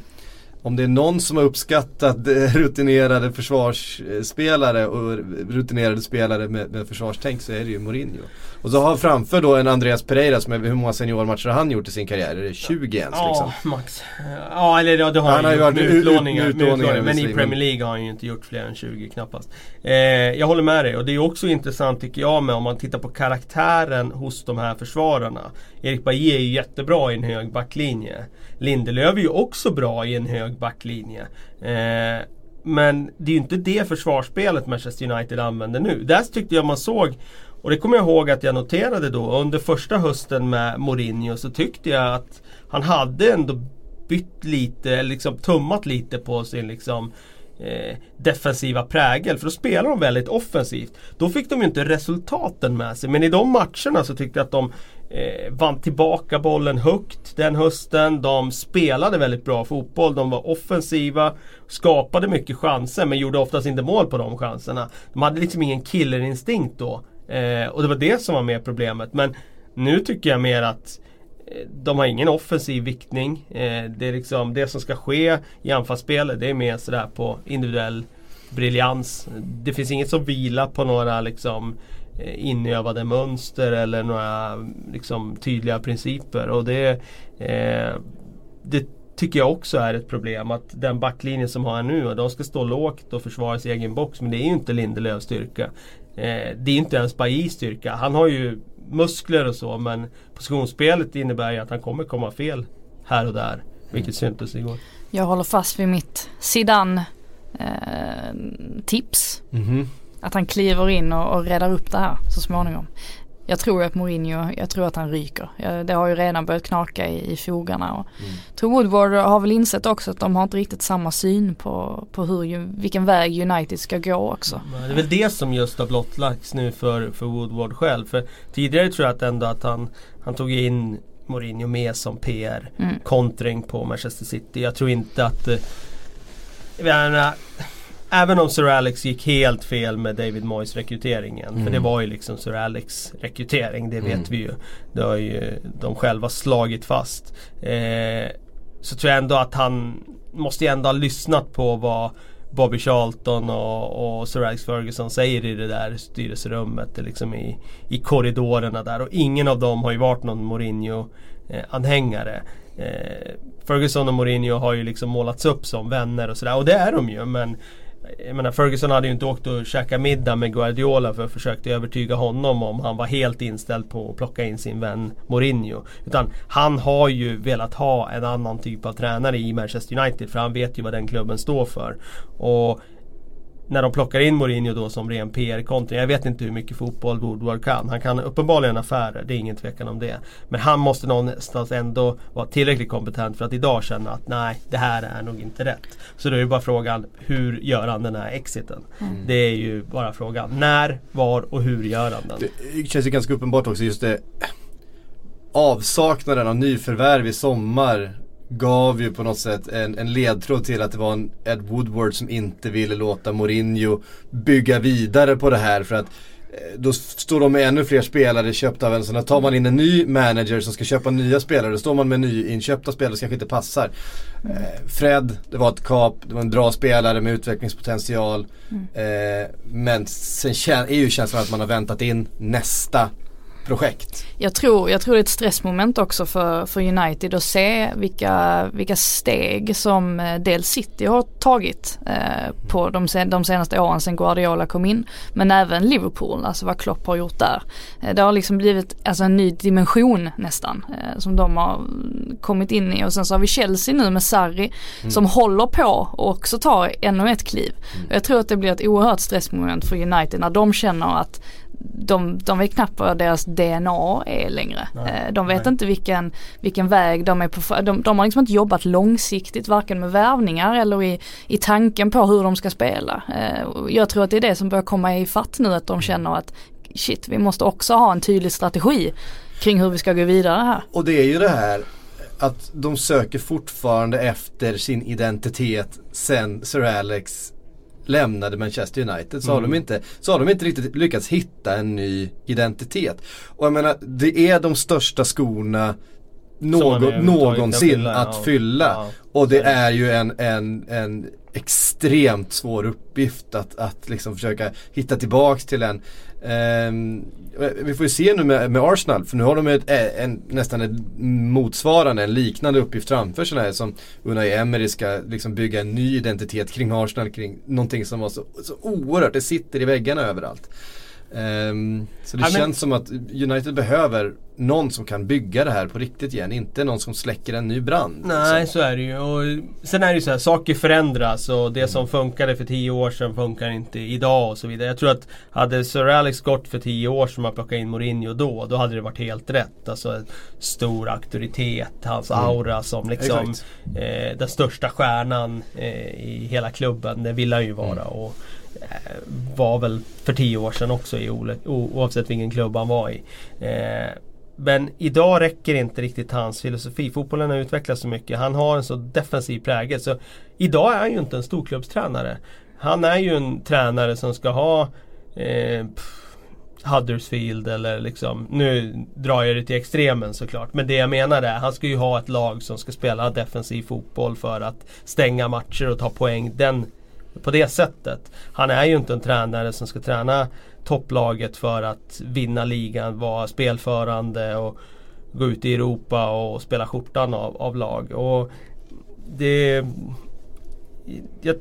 om det är någon som har uppskattat rutinerade försvarsspelare och rutinerade spelare med, med försvarstänk så är det ju Mourinho. Och så har framför då en Andreas Pereira som är, hur många seniormatcher har han gjort i sin karriär? Är det 20 ens liksom? Ja, max. Ja, eller ja, det har han, han ju gjort med utlåningar, ut, utlåningar, Men i Premier League har han ju inte gjort fler än 20 knappast. Eh, jag håller med dig och det är också intressant tycker jag med om man tittar på karaktären hos de här försvararna. Erik Bailly är ju jättebra i en hög backlinje. Lindelöf är ju också bra i en hög backlinje. Eh, men det är ju inte det försvarsspelet Manchester United använder nu. Där tyckte jag man såg och det kommer jag ihåg att jag noterade då under första hösten med Mourinho så tyckte jag att han hade ändå bytt lite, eller liksom tummat lite på sin liksom eh, defensiva prägel. För då spelar de väldigt offensivt. Då fick de ju inte resultaten med sig. Men i de matcherna så tyckte jag att de eh, vann tillbaka bollen högt den hösten. De spelade väldigt bra fotboll. De var offensiva. Skapade mycket chanser men gjorde oftast inte mål på de chanserna. De hade liksom ingen killerinstinkt då. Eh, och det var det som var mer problemet. Men nu tycker jag mer att eh, de har ingen offensiv viktning. Eh, det är liksom det som ska ske i anfallsspelet. Det är mer sådär på individuell briljans. Det finns inget som vilar på några liksom eh, inövade mönster eller några liksom, tydliga principer. Och det, eh, det tycker jag också är ett problem. Att den backlinjen som har nu, de ska stå lågt och försvara sin egen box. Men det är ju inte Lindelöfs styrka. Eh, det är inte ens Bajis styrka. Han har ju muskler och så men positionsspelet innebär ju att han kommer komma fel här och där. Vilket syntes igår. Jag håller fast vid mitt Zidane eh, tips. Mm -hmm. Att han kliver in och, och räddar upp det här så småningom. Jag tror att Mourinho, jag tror att han ryker. Det har ju redan börjat knaka i, i fogarna. Och mm. tror Woodward har väl insett också att de har inte riktigt samma syn på, på hur, vilken väg United ska gå också. Det är väl det som just har blottlagts nu för, för Woodward själv. För tidigare tror jag att ändå att han, han tog in Mourinho med som PR-kontring mm. på Manchester City. Jag tror inte att eh, jag menar, Även om Sir Alex gick helt fel med David Moyes rekryteringen. Mm. För det var ju liksom Sir Alex rekrytering, det vet mm. vi ju. Det har ju de själva slagit fast. Eh, så tror jag ändå att han måste ju ändå ha lyssnat på vad Bobby Charlton och, och Sir Alex Ferguson säger i det där styrelserummet. Liksom i, i korridorerna där. Och ingen av dem har ju varit någon Mourinho-anhängare. Eh, Ferguson och Mourinho har ju liksom målats upp som vänner och sådär. Och det är de ju. Men jag menar Ferguson hade ju inte åkt och käkat middag med Guardiola för att försöka övertyga honom om han var helt inställd på att plocka in sin vän Mourinho. Utan han har ju velat ha en annan typ av tränare i Manchester United för han vet ju vad den klubben står för. Och när de plockar in Mourinho då som ren PR-konto. Jag vet inte hur mycket fotboll Woodward kan. Han kan uppenbarligen affärer, det är ingen tvekan om det. Men han måste någonstans ändå vara tillräckligt kompetent för att idag känna att nej, det här är nog inte rätt. Så då är det bara frågan, hur gör han den här exiten? Mm. Det är ju bara frågan. När, var och hur gör han den? Det känns ju ganska uppenbart också just det avsaknaden av nyförvärv i sommar gav ju på något sätt en, en ledtråd till att det var en Ed Woodward som inte ville låta Mourinho bygga vidare på det här för att eh, då står de med ännu fler spelare köpta av en sån. Tar man in en ny manager som ska köpa nya spelare, då står man med nyinköpta spelare som kanske inte passar. Eh, Fred, det var ett kap, det var en bra spelare med utvecklingspotential. Mm. Eh, men sen är ju känslan att man har väntat in nästa projekt. Jag tror, jag tror det är ett stressmoment också för, för United att se vilka, vilka steg som eh, dels City har tagit eh, på de, sen, de senaste åren sedan Guardiola kom in. Men även Liverpool, alltså vad Klopp har gjort där. Eh, det har liksom blivit alltså, en ny dimension nästan eh, som de har kommit in i. Och sen så har vi Chelsea nu med Sarri mm. som håller på och också tar ännu ett kliv. Mm. Jag tror att det blir ett oerhört stressmoment för United när de känner att de, de vet knappt vad deras DNA är längre. Nej, eh, de vet nej. inte vilken, vilken väg de är på. De, de har liksom inte jobbat långsiktigt varken med värvningar eller i, i tanken på hur de ska spela. Eh, jag tror att det är det som börjar komma i fatt nu att de känner att shit vi måste också ha en tydlig strategi kring hur vi ska gå vidare här. Och det är ju det här att de söker fortfarande efter sin identitet sen Sir Alex lämnade Manchester United så, mm. har de inte, så har de inte riktigt lyckats hitta en ny identitet. Och jag menar, det är de största skorna någon, någonsin att fylla. Ja. Och det är ju en, en, en extremt svår uppgift att, att liksom försöka hitta tillbaks till en Eh, vi får ju se nu med, med Arsenal för nu har de ett, eh, en, nästan en motsvarande, en liknande uppgift framför sig här som Unai Emery ska liksom bygga en ny identitet kring Arsenal, kring någonting som var så, så oerhört, det sitter i väggarna överallt. Um, så det men- känns som att United behöver någon som kan bygga det här på riktigt igen. Inte någon som släcker en ny brand. Nej, liksom. så är det ju. Och sen är det ju så här, saker förändras och det som funkade för tio år sedan funkar inte idag och så vidare. Jag tror att hade Sir Alex gått för tio år sedan man plockade in Mourinho då, då hade det varit helt rätt. Alltså en stor auktoritet, hans Mm. aura som liksom eh, den största stjärnan eh, i hela klubben. Det vill han ju vara. Mm. Och, Eh, var väl för tio år sedan också i ole, oavsett vilken klubb han var i. Eh, men idag räcker inte riktigt hans filosofi. Fotbollen har utvecklats så mycket. Han har en så defensiv prägel. Så idag är han ju inte en storklubbstränare. Han är ju en tränare som ska ha eh, pff, Huddersfield eller liksom Nu drar jag det till extremen såklart. Men det jag menar är han ska ju ha ett lag som ska spela defensiv fotboll för att stänga matcher och ta poäng den, på det sättet. Han är ju inte en tränare som ska träna topplaget för att vinna ligan, vara spelförande och gå ut i Europa och spela skjortan av, av lag. Och det, jag,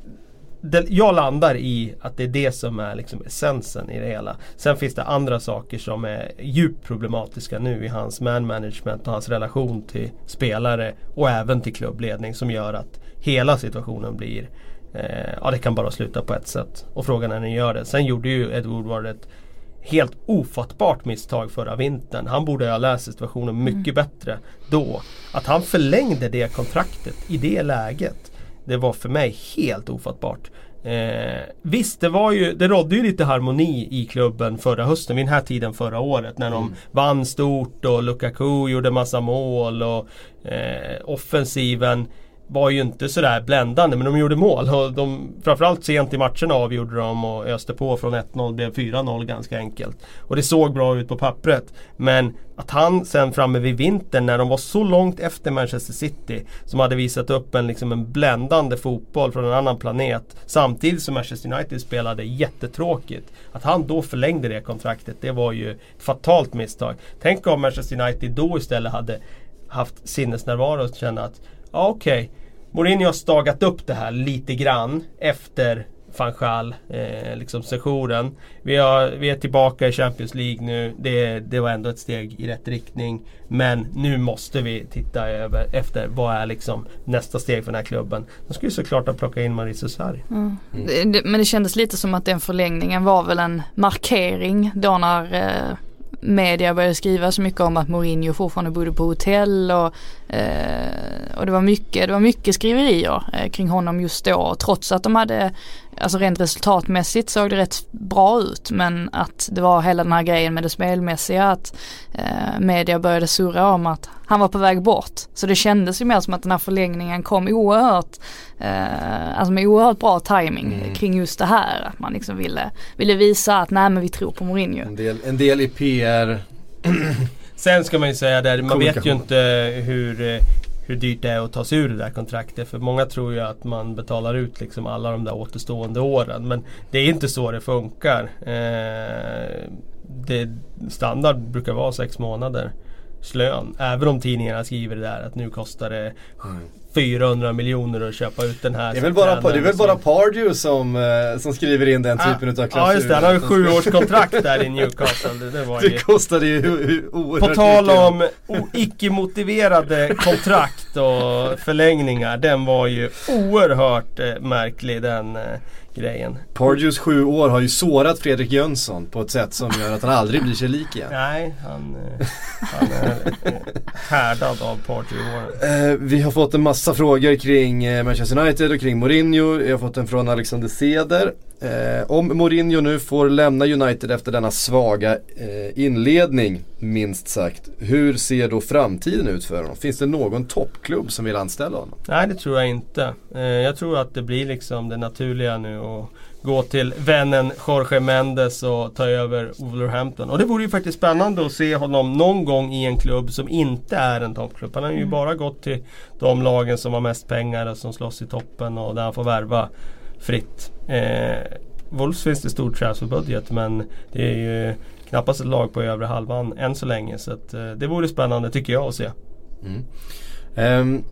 det, jag landar i att det är det som är liksom essensen i det hela. Sen finns det andra saker som är djupt problematiska nu i hans man management och hans relation till spelare och även till klubbledning som gör att hela situationen blir eh, Ja det kan bara sluta på ett sätt. Och frågan är när ni gör det. Sen gjorde ju Ed Woodward ett helt ofattbart misstag förra vintern. Han borde ha läst situationen mycket bättre då. Att han förlängde det kontraktet i det läget. Det var för mig helt ofattbart. Eh, visst, det var ju, det rådde ju lite harmoni i klubben förra hösten, vid den här tiden förra året. När de vann stort och Lukaku gjorde massa mål och eh, offensiven var ju inte sådär bländande men de gjorde mål. Och de, framförallt sent i matcherna avgjorde de och öste på från 1-0 blev 4-0 ganska enkelt. Och det såg bra ut på pappret. Men att han sen framme vid vintern när de var så långt efter Manchester City som hade visat upp en, liksom en bländande fotboll från en annan planet samtidigt som Manchester United spelade jättetråkigt. Att han då förlängde det kontraktet det var ju ett fatalt misstag. Tänk om Manchester United då istället hade haft sinnesnärvaro och känna att ja okej Mourinho har stagat upp det här lite grann efter van Gaal, eh, liksom sessionen. Vi, har, vi är tillbaka i Champions League nu. Det, det var ändå ett steg i rätt riktning. Men nu måste vi titta över efter vad är liksom nästa steg för den här klubben. De skulle såklart ha plockat in Mauricio Sarri. Mm. Mm. men det kändes lite som att den förlängningen var väl en markering då när eh, media började skriva så mycket om att Mourinho fortfarande bodde på hotell och, eh, och det var mycket, det var mycket skriverier eh, kring honom just då trots att de hade, alltså rent resultatmässigt såg det rätt bra ut men att det var hela den här grejen med det spelmässiga att eh, media började surra om att han var på väg bort. Så det kändes ju mer som att den här förlängningen kom oerhört, eh, alltså med oerhört bra timing Mm. kring just det här. Att man liksom ville, ville visa att nej men vi tror på Mourinho. En del, en del i PR. (clears throat) Sen ska man ju säga det, man vet ju inte hur, eh, hur dyrt det är att ta sig ur det där kontraktet. För många tror ju att man betalar ut liksom alla de där återstående åren. Men det är inte så det funkar. Eh, det, standard brukar vara sex månader lön. Även om tidningarna skriver det där att nu kostar det mm. 400 miljoner att köpa ut den här. Det är väl bara, det är väl bara Pardew som, eh, som skriver in den typen av klausuler. Ja just det, han har ju sju års kontrakt där i (laughs) Newcastle. Det, det var ju... Det kostade ju hu- hu- oerhört På tal om icke-motiverade kontrakt och förlängningar. Den var ju oerhört eh, märklig den eh, grejen. Pardews sju år har ju sårat Fredrik Jönsson på ett sätt som gör att han aldrig blir sig lik igen. Nej, han, han är härdad av partyåren. Eh, vi har fått en massa massa frågor kring eh, Manchester United och kring Mourinho. Jag har fått en från Alexander Ceder. Eh, om Mourinho nu får lämna United efter denna svaga eh, inledning, minst sagt. Hur ser då framtiden ut för honom? Finns det någon toppklubb som vill anställa honom? Nej det tror jag inte. Eh, jag tror att det blir liksom det naturliga nu och gå till vännen Jorge Mendes och ta över Wolverhampton. Och det vore ju faktiskt spännande att se honom någon gång i en klubb som inte är en toppklubb. Han har ju bara gått till de lagen som har mest pengar och som slåss i toppen och där han får värva fritt. Eh, Wolves finns det stor transferbudget men det är ju knappast ett lag på övre halvan än så länge. Så att, eh, det vore spännande tycker jag att se. Mm. Ehm,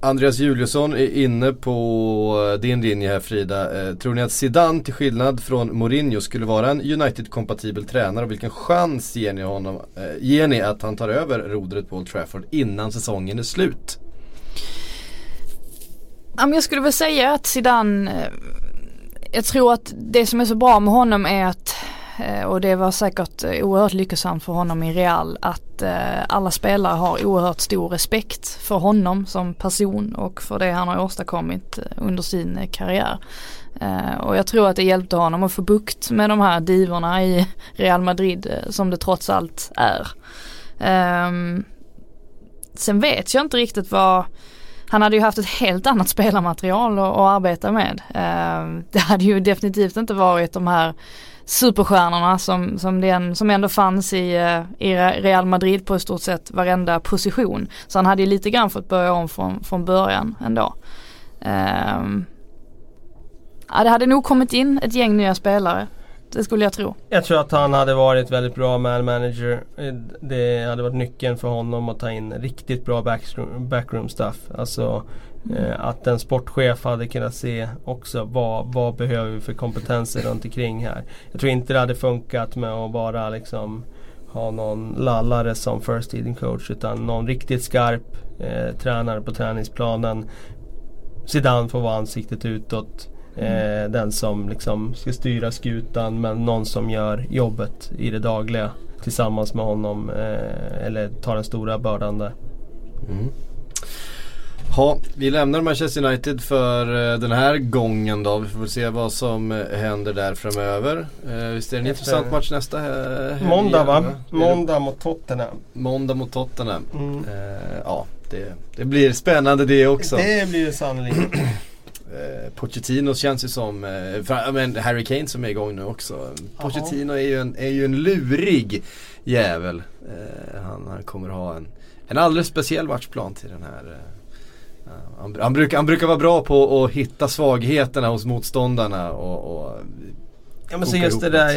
Andreas Juliusson är inne på eh, din linje här Frida. Eh, tror ni att Zidane till skillnad från Mourinho skulle vara en United-kompatibel tränare och vilken chans ger ni, honom, eh, ger ni att han tar över rodret på Old Trafford innan säsongen är slut? Jag skulle väl säga att Zidane, jag tror att det som är så bra med honom är att Eh, och det var säkert oerhört lyckosamt för honom i Real att eh, alla spelare har oerhört stor respekt för honom som person och för det han har åstadkommit eh, under sin karriär. Och jag tror att det hjälpte honom att få bukt med de här divorna i (laughs) Real Madrid som det trots allt är. Ehm, sen vet jag inte riktigt vad han hade ju haft ett helt annat spelarmaterial att, arbeta med. Ehm, det hade ju definitivt inte varit de här superstjärnorna som, som, den, som ändå fanns i, eh, i Real Madrid på i stort sett varenda position. Så han hade ju lite grann fått börja om från, från början ändå. Um, ja, det hade nog kommit in ett gäng nya spelare. Det skulle jag tro. Jag tror att han hade varit väldigt bra man manager. Det hade varit nyckeln för honom att ta in riktigt bra backroom, backroom stuff. Alltså Eh, att en sportchef hade kunnat se också vad, vad behöver vi för kompetenser runt omkring här. Jag tror inte det hade funkat med att bara liksom ha någon lallare som first leading coach utan någon riktigt skarp eh, tränare på träningsplanen. Zidane får vara ansiktet utåt. Eh. Den som liksom ska styra skutan men någon som gör jobbet i det dagliga tillsammans med honom. Eh, eller tar den stora bördan där. Mm. Ja, vi lämnar Manchester United för eh, den här gången då. Vi får väl se vad som eh, händer där framöver. Eh, visst är det en Efter intressant match nästa helg? Måndag va? Måndag mot Tottenham. Måndag mot Tottenham. Mm. Ja, det, det, blir spännande det också. Det blir det sannolikt. Uh, Pochettino känns ju som, uh, men Harry Kane som är igång nu också. Pochettino är ju, en, är ju en lurig jävel. Uh, han, han kommer ha en, en alldeles speciell matchplan till den här han, han, brukar, han brukar vara bra på att hitta svagheterna hos motståndarna och, och Ja men så just det där,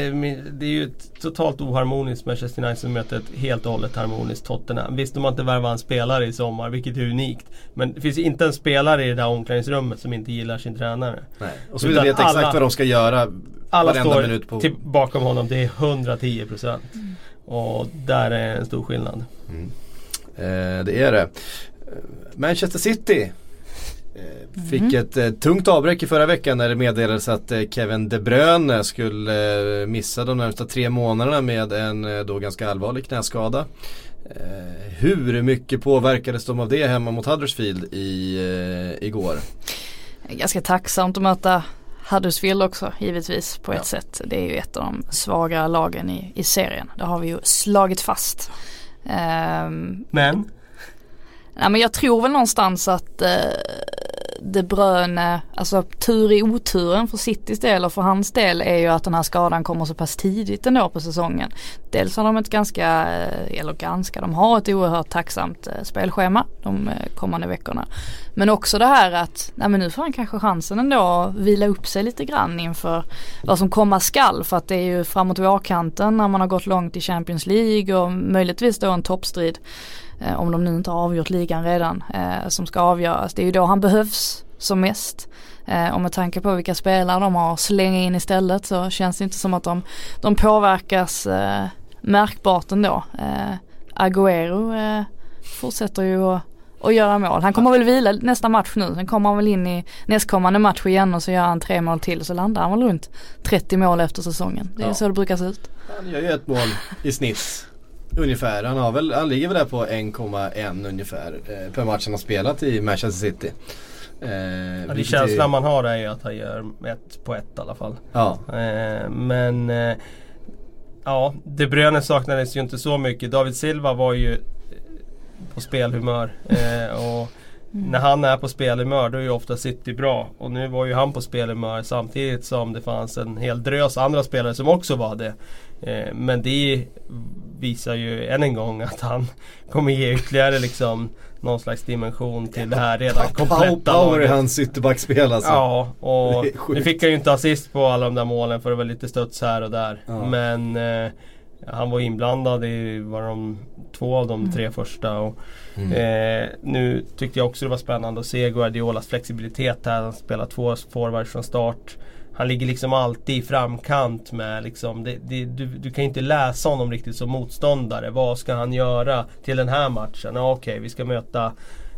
det är ju ett totalt oharmoniskt Manchester United som möter ett helt och hållet harmoniskt Tottenham. Visst de har inte värvat en spelare i sommar, vilket är unikt. Men det finns inte en spelare i det där omklädningsrummet som inte gillar sin tränare. Nej, och så vill vet exakt alla, vad de ska göra Alla står minut på... till, bakom honom, det är 110%. Mm. Och där är en stor skillnad. Mm. Eh, det är det. Manchester City eh, Fick mm. ett eh, tungt avbräck i förra veckan när det meddelades att eh, Kevin De Bruyne skulle eh, missa de närmsta tre månaderna med en eh, då ganska allvarlig knäskada. Eh, hur mycket påverkades de av det hemma mot Huddersfield i, igår? Ganska tacksamt att möta Huddersfield också givetvis på ett ja. sätt. Det är ju ett av de svagare lagen i, i serien. Det har vi ju slagit fast. Um, Men? Nej men jag tror väl någonstans att eh, De Bruyne, eh, alltså tur i oturen för Citys del och för hans del är ju att den här skadan kommer så pass tidigt ändå på säsongen. Dels har de ett ganska, eh, eller ganska, de har ett oerhört tacksamt eh, spelschema de eh, kommande veckorna. Men också det här att, nej men nu får han kanske chansen ändå att vila upp sig lite grann inför vad som komma skall. För att det är ju framåt vårkanten när man har gått långt i Champions League och möjligtvis då en toppstrid om de nu inte har avgjort ligan redan, eh, som ska avgöras. Det är ju då han behövs som mest. Eh, och med tanke på vilka spelare de har slänga in istället så känns det inte som att de, de påverkas eh, märkbart ändå. Eh, Agüero eh, fortsätter ju att och göra mål. Han kommer väl vila nästa match nu. Sen kommer han väl in i nästkommande match igen och så gör han tre mål till. Så landar han väl runt 30 mål efter säsongen. Det är ja. så det brukar se ut. Han gör ju ett mål i snitt Ungefär, han, har väl, han ligger väl där på 1,1 ungefär eh, per match han har spelat i Manchester City. Eh, ja, det känslan är... man har är ju att han gör ett på ett i alla fall. Ja. Eh, men eh, ja, De Bruyne saknades ju inte så mycket. David Silva var ju på spelhumör. Eh, och Mm. När han är på spelhumör då är ju ofta City bra. Och nu var ju han på spelhumör samtidigt som det fanns en hel drös andra spelare som också var det. Eh, men det visar ju än en gång att han kommer ge ytterligare liksom någon slags dimension till det här redan kompletta laget. Power i hans ytterbackspel alltså. Ja, och nu fick han ju inte assist på alla de där målen för det var lite studs här och där. Ja. Men eh, Han var inblandad i var de två av de tre första. Och, Mm. eh, nu tyckte jag också det var spännande att se Guardiolas flexibilitet här. Han spelar två forwards från start. Han ligger liksom alltid i framkant med liksom, det, det, du, du kan inte läsa honom riktigt som motståndare. Vad ska han göra till den här matchen? Ja, Okej, vi ska möta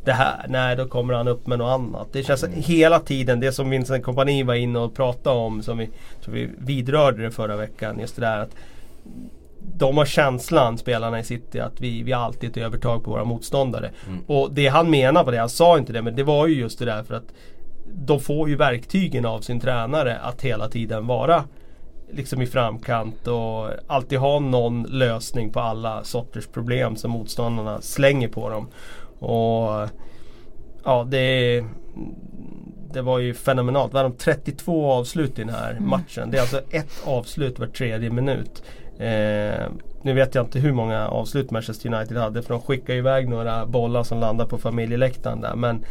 det här. Nej, då kommer han upp med något annat. Det känns hela tiden, det som Vincent Kompani var inne och pratade om, som vi, som vi vidrörde det förra veckan. Just det där att de har känslan, spelarna i City, att vi, vi alltid ett övertag på våra motståndare. Mm. Och det han menar på det, han sa inte det, men det var ju just det där för att de får ju verktygen av sin tränare att hela tiden vara liksom i framkant och alltid ha någon lösning på alla sorters problem som motståndarna slänger på dem. Och ja, det, det var ju fenomenalt. Det var de 32 avslut i den här matchen. Det är alltså ett avslut var tredje minut. Eh, nu vet jag inte hur många avslut Manchester United hade för de skickade iväg några bollar som landade på familjeläktaren där. Men,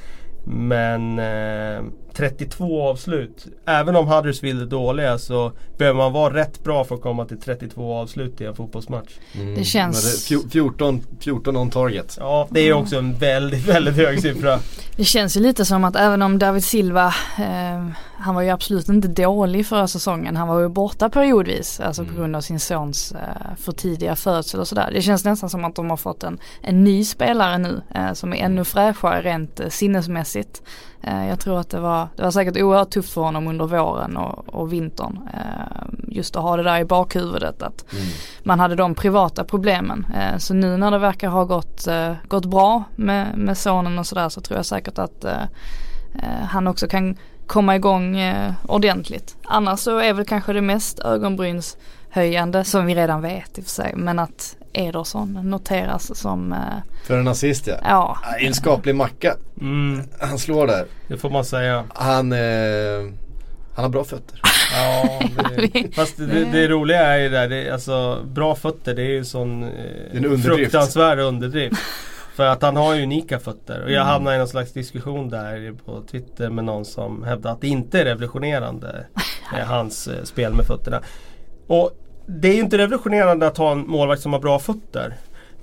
men eh, 32 avslut. Även om Huddersfield är dåliga så behöver man vara rätt bra för att komma till 32 avslut i en fotbollsmatch. Mm. Det känns- det är fjo- 14, 14 on target. Ja, det är också en väldigt, väldigt hög siffra. (laughs) Det känns ju lite som att även om David Silva, eh, han var ju absolut inte dålig förra säsongen. Han var ju borta periodvis, alltså på grund av sin sons eh, för tidiga födsel och sådär. Det känns nästan som att de har fått en, en ny spelare nu eh, som är ännu fräschare rent eh, sinnesmässigt. Eh, jag tror att det var, det var säkert oerhört tufft för honom under våren och, och vintern. Eh, just att ha det där i bakhuvudet att Mm. man hade de privata problemen. Eh, så nu när det verkar ha gått, gått bra med, med sonen och sådär så tror jag säkert att han också kan komma igång eh, ordentligt. Annars så är väl kanske det mest ögonbrynshöjande som vi redan vet i och för sig. Men att Ederson noteras som, eh, För en assist ja. ja. En skaplig macka. Mm, Han slår där. det får man säga. Han, eh, han har bra fötter. Ja, det, (laughs) fast det, det roliga är ju där, det, alltså bra fötter det är ju sån är eh, en underdrift. fruktansvärd underdrift. (laughs) För att han har ju unika fötter. Och jag Mm. hamnade i någon slags diskussion där på Twitter med någon som hävdade att det inte är revolutionerande. (laughs) hans eh, spel med fötterna. Och det är ju inte revolutionerande att ha en målvakt som har bra fötter.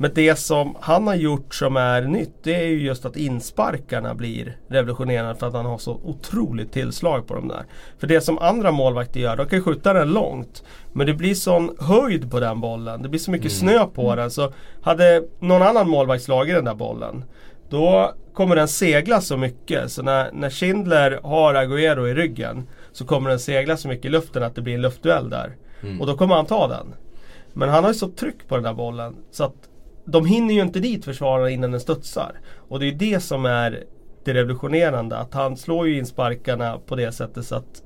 Men det som han har gjort som är nytt det är ju just att insparkarna blir revolutionerande för att han har så otroligt tillslag på dem där. För det som andra målvakter gör, de kan ju skjuta den långt. Men det blir sån höjd på den bollen. Det blir så mycket snö på den. Så hade någon annan målvakt slagit den där bollen då kommer den segla så mycket så när, när Schindler har Agüero i ryggen så kommer den segla så mycket i luften att det blir en luftduell där. Mm. Och då kommer han ta den. Men han har ju så tryck på den där bollen så att de hinner ju inte dit försvararna innan den studsar. Och det är det som är det revolutionerande. Att han slår ju in sparkarna på det sättet så att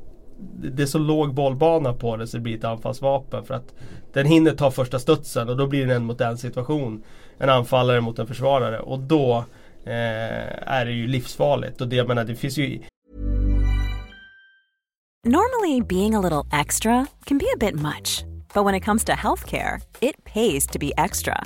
det det är så låg bollbana på det så det blir ett anfallsvapen. För att den hinner ta första studsen och då blir det en mot en situation. En anfallare mot en försvarare. Och då eh, är det ju livsfarligt. Och det, jag menar, det finns ju Normally, being a little extra can be a bit much, but when it comes to healthcare, it pays to be extra.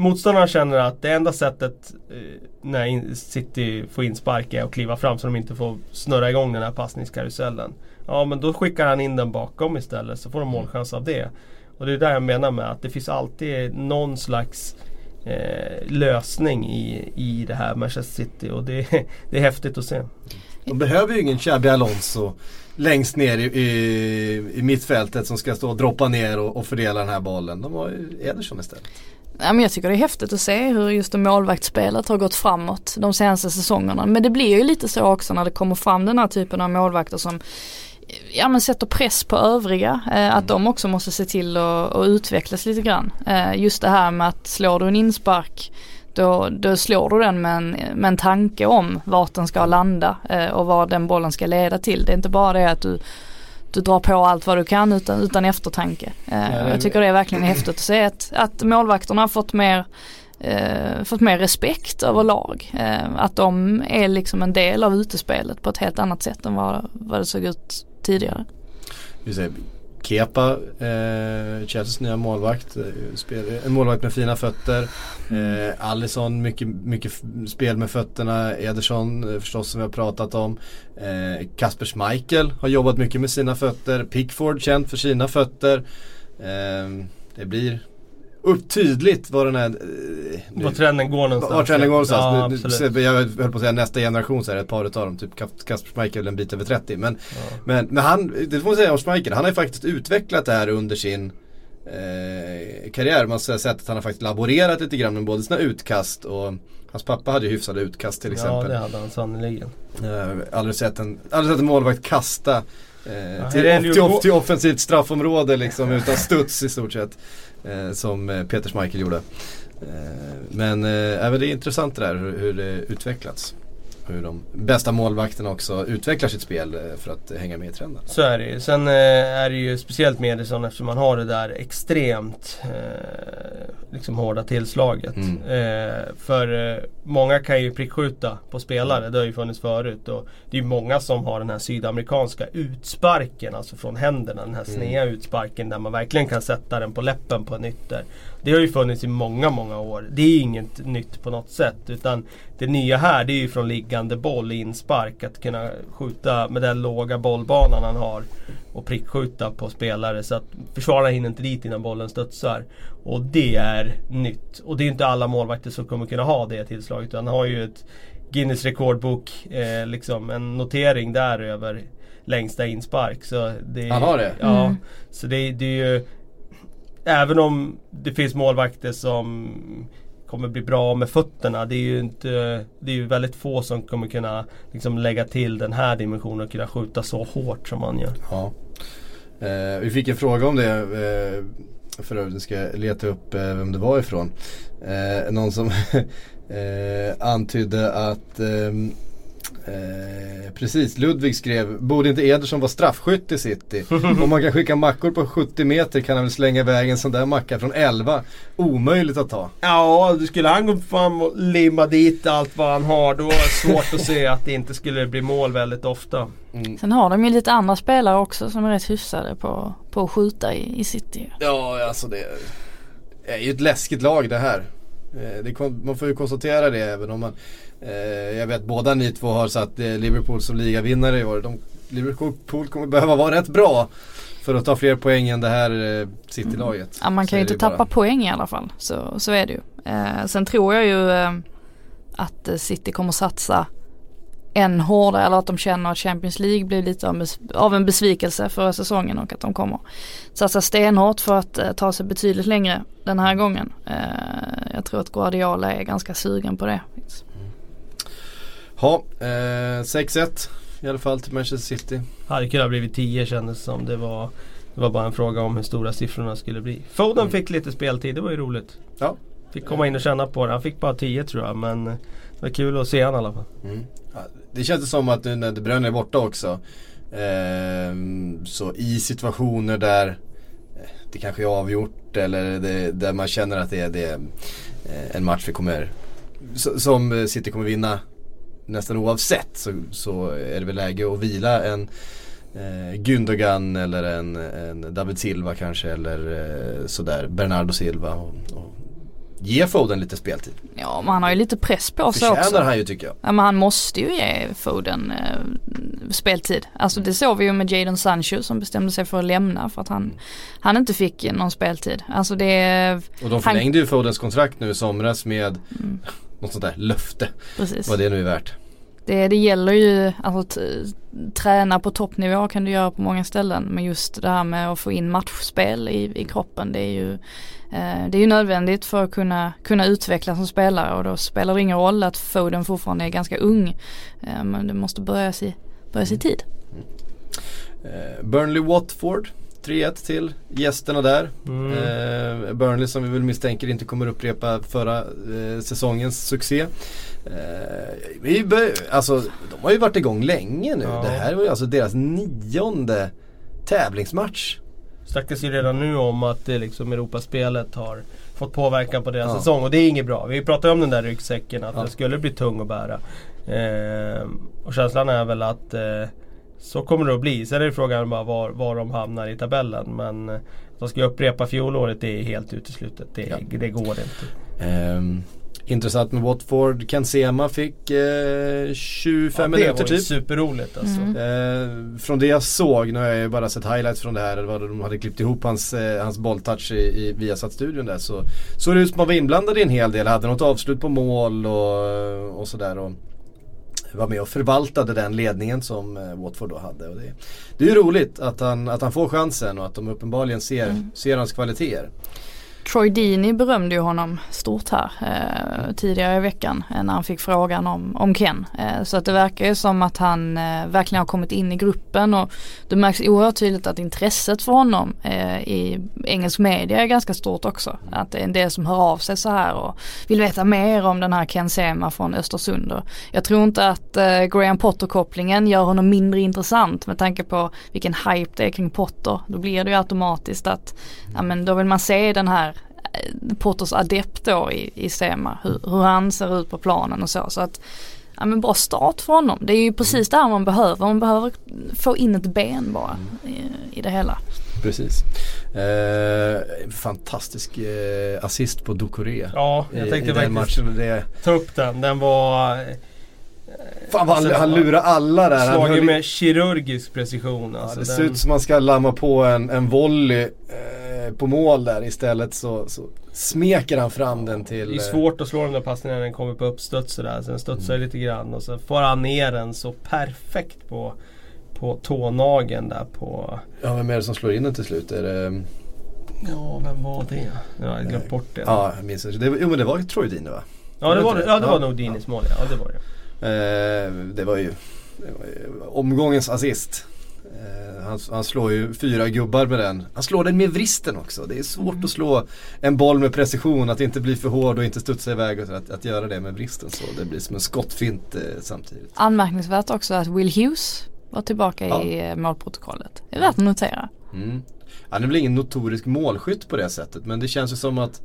Motståndarna känner att det enda sättet eh, när City får inspark är att kliva fram så de inte får snurra igång den här passningskarusellen. Ja men då skickar han in den bakom istället så får de målchans av det. Och det är där jag menar med att det finns alltid någon slags eh, lösning i, i det här Manchester City och det, (laughs) det är häftigt att se. De behöver ju ingen Xabi Alonso längst ner i, i, i mittfältet som ska stå och droppa ner och, och fördela den här bollen. De har ju Ederson istället. Ja, men jag tycker det är häftigt att se hur just målvaktsspelet har gått framåt de senaste säsongerna. Men det blir ju lite så också när det kommer fram den här typen av målvakter som ja, men sätter press på övriga. Eh, att de också måste se till att att utvecklas lite grann. Eh, just det här med att slår du en inspark då, då slår du den med en, med en tanke om vart den ska landa eh, och vad den bollen ska leda till. Det är inte bara det att du du drar på allt vad du kan utan, utan eftertanke. Eh, jag tycker det är verkligen häftigt att se att, att målvakterna har fått mer eh, fått mer respekt överlag. Eh, att de är liksom en del av utespelet på ett helt annat sätt än vad, vad det såg ut tidigare. Kepa, eh, Chelseas nya målvakt. Eh, spel, en målvakt med fina fötter. Eh, Allison, mycket, mycket spel med fötterna. Ederson eh, förstås som vi har pratat om. Eh, Kasper Schmeichel har jobbat mycket med sina fötter. Pickford känd för sina fötter. Eh, det blir upp tydligt vad den här... Eh, nu- Var trenden går någonstans. Var trenden går någonstans. Ja, Nu- jag höll på att säga nästa generation så är det ett par utav dem. Typ Kas- Kasper Schmeichel en bit över 30. Men, Ja. men, men han, det får man säga om Schmeichel. Han har ju faktiskt utvecklat det här under sin eh, karriär. Man har sett att han har faktiskt laborerat lite grann med både sina utkast och Hans pappa hade ju hyfsade utkast till Ja exempel. det hade han sannerligen. Eh, aldrig, sett en, aldrig sett en målvakt kasta eh, Ja, till, här off, till, off, till offensivt straffområde liksom utan studs i stort sett. Eh, som eh, Peter Schmeichel gjorde. Eh, men eh, även det är intressant det där hur, hur det utvecklats. Hur de bästa målvakterna också utvecklar sitt spel eh, för att hänga med i trenden. Så är det ju. Sen eh, är det ju speciellt med Edison eftersom man har det där extremt eh, liksom hårda tillslaget. Mm. Eh, för eh, många kan ju prickskjuta på spelare, det har ju funnits förut. Och det är många som har den här sydamerikanska utsparken, alltså från händerna. Den här Mm. sneda utsparken där man verkligen kan sätta den på läppen på en ytter. Det har ju funnits i många, många år. Det är inget nytt på något sätt. Utan det nya här det är ju från liggande boll, inspark. Att kunna skjuta med den låga bollbanan han har. Och prickskjuta på spelare så att försvararna hinner inte dit innan bollen studsar. Och det är nytt. Och det är inte alla målvakter som kommer kunna ha det tillslaget. Han har ju ett Guinness rekordbok, eh, liksom en notering där över längsta inspark. Så det, Han har det? Ja. Mm. Så det, det är ju Även om det finns målvakter som kommer bli bra med fötterna. Det är ju inte Det är ju väldigt få som kommer kunna liksom lägga till den här dimensionen och kunna skjuta så hårt som man gör. Ja. Eh, vi fick en fråga om det. Eh, för övrigt, nu ska jag leta upp eh, vem det var ifrån. Eh, någon som (laughs) eh, antydde att ehm, Eh, precis, Ludvig skrev, borde inte Ederson vara straffskytt i City? (laughs) Om man kan skicka mackor på 70 meter kan han väl slänga iväg en sån där macka från 11. Omöjligt att ta. Ja, skulle han gå fram och limma dit allt vad han har då är det svårt att se att det inte skulle bli mål väldigt ofta. Mm. Sen har de ju lite andra spelare också som är rätt hyfsade på, på att skjuta i, i city. Ja, alltså det är ju ett läskigt lag det här. Eh, Det, man får ju konstatera det även om man Jag vet båda ni två har satt eh, Liverpool som ligavinnare i år. De, Liverpool kommer behöva vara rätt bra för att ta fler poäng än det här eh, City-laget. Ja, man kan ju inte tappa bara. poäng i alla fall. Så, så är det ju. Eh, sen tror jag ju eh, att eh, City kommer satsa än hårdare eller att de känner att Champions League blir lite av, av en besvikelse förra säsongen och att de kommer satsa stenhårt för att eh, ta sig betydligt längre den här gången. Eh, jag tror att Guardiola är ganska sugen på det. Ja, eh, 6-1 i alla fall till Manchester City. Hade kunnat blivit 10 kändes som. Det var, det var bara en fråga om hur stora siffrorna skulle bli. Foden Mm. fick lite speltid, det var ju roligt. Ja. Fick komma in och känna på det. Han fick bara 10 tror jag men det var kul att se han i alla fall. Mm. Ja, det känns som att nu när De Bruyne är borta också ehm, Så i situationer där eh, det kanske är avgjort eller det, där man känner att det är, det är eh, en match vi kommer Som eh, City kommer vinna nästan oavsett så, så är det väl läge att vila en eh, Gündogan eller en, en David Silva kanske eller eh, sådär Bernardo Silva och, och ge Foden lite speltid. Ja men han har ju lite press på sig också. Förtjänar han ju tycker jag. Ja men han måste ju ge Foden eh, speltid. Alltså det såg vi ju med Jadon Sancho som bestämde sig för att lämna för att han, han inte fick någon speltid. Alltså det, Och de Han- förlängde ju Fodens kontrakt nu i somras med mm, något sånt där löfte. precis. Vad det nu är värt. Det, det gäller ju, alltså träna på toppnivå kan du göra på många ställen. Men just det här med att få in matchspel i, i kroppen det är ju eh, Det är ju nödvändigt för att kunna, kunna utvecklas som spelare och då spelar det ingen roll att Foden fortfarande är ganska ung. Eh, men det måste börjas i, börjas i tid. Eh, Burnley Watford 3-1 till gästerna där. Mm. Eh, Burnley som vi väl misstänker inte kommer upprepa förra eh, säsongens succé. Eh, vi bör, alltså de har ju varit igång länge nu. Ja. Det här var ju alltså deras nionde tävlingsmatch. Snackas ju redan nu om att det liksom Europaspelet har fått påverkan på deras Ja. säsong och det är inget bra. Vi pratade om den där ryggsäcken att Ja. den skulle bli tung att bära. Eh, och känslan är väl att eh, så kommer det att bli. Sen är det frågan bara var, var de hamnar i tabellen. Men eh, att de ska upprepa fjolåret det är helt uteslutet. Det, Ja. det går inte. Ehm, intressant med Watford. Ken Sema fick eh, 25 det minuter var ju typ. superroligt alltså. Mm. Eh, från det jag såg, nu har jag ju bara sett highlights från det här, det var då de hade klippt ihop hans, eh, hans bolltouch i, i Viasat-studion där så såg det ut som att man var inblandad i en hel del, hade något avslut på mål och, och sådär. Och var med och förvaltade den ledningen som eh, Watford då hade. Och det, det är ju roligt att han, att han får chansen och att de uppenbarligen ser, Mm. ser hans kvaliteter. Troy Deeney berömde ju honom stort här eh, tidigare i veckan eh, när han fick frågan om, om Ken. Eh, så att det verkar ju som att han eh, verkligen har kommit in i gruppen och det märks oerhört tydligt att intresset för honom eh, i engelsk media är ganska stort också. Att det är en del som hör av sig så här och vill veta mer om den här Ken Sema från Östersund. Jag tror inte att eh, Graham Potter-kopplingen gör honom mindre intressant med tanke på vilken hype det är kring Potter. Då blir det ju automatiskt att ja, men då vill man se den här Potters adept då i, i Sema, hur, hur han ser ut på planen och så. Så att, ja men bra start för honom. Det är ju precis det här man behöver. Man behöver få in ett ben bara i, i det hela. Precis. Eh, fantastisk eh, assist på Ducoré. Ja, I, jag i tänkte den faktiskt matchen. Det, ta upp den. Den var eh, fan vad han, Alltså, han lurar alla där. Han slagen höll med kirurgisk precision. Ja, Alltså, det den, ser ut som man ska lamma på en, en volley eh, på mål där istället så, så smeker han fram den till... Det är eh, svårt att slå den där passningen när den kommer på uppstuds sådär. Sen studsar Mm. lite grann och så får han ner den så perfekt på, på tånageln där på... Ja, vem är det som slår in den till slut? Är det, Ja, vem var det? Ja, jag har glömt bort det. ja, jag minns inte. Det, var- jo men det var Troy Deeney va? Ja, det var, det. ja, det var Ja. nog Dinis mål ja. ja. det var det. Eh, det var ju det var ju omgångens assist. Eh, han, han slår ju fyra gubbar med den. Han slår den med vristen också. Det är svårt att slå en boll med precision, att inte bli för hård och inte studsa iväg. Och att, att göra det med vristen så. Det blir som en skottfint eh, samtidigt. Anmärkningsvärt också att Will Hughes var tillbaka Ja. i eh, målprotokollet. Det är värt att notera. Mm. Han är väl ingen notorisk målskytt på det sättet men det känns ju som att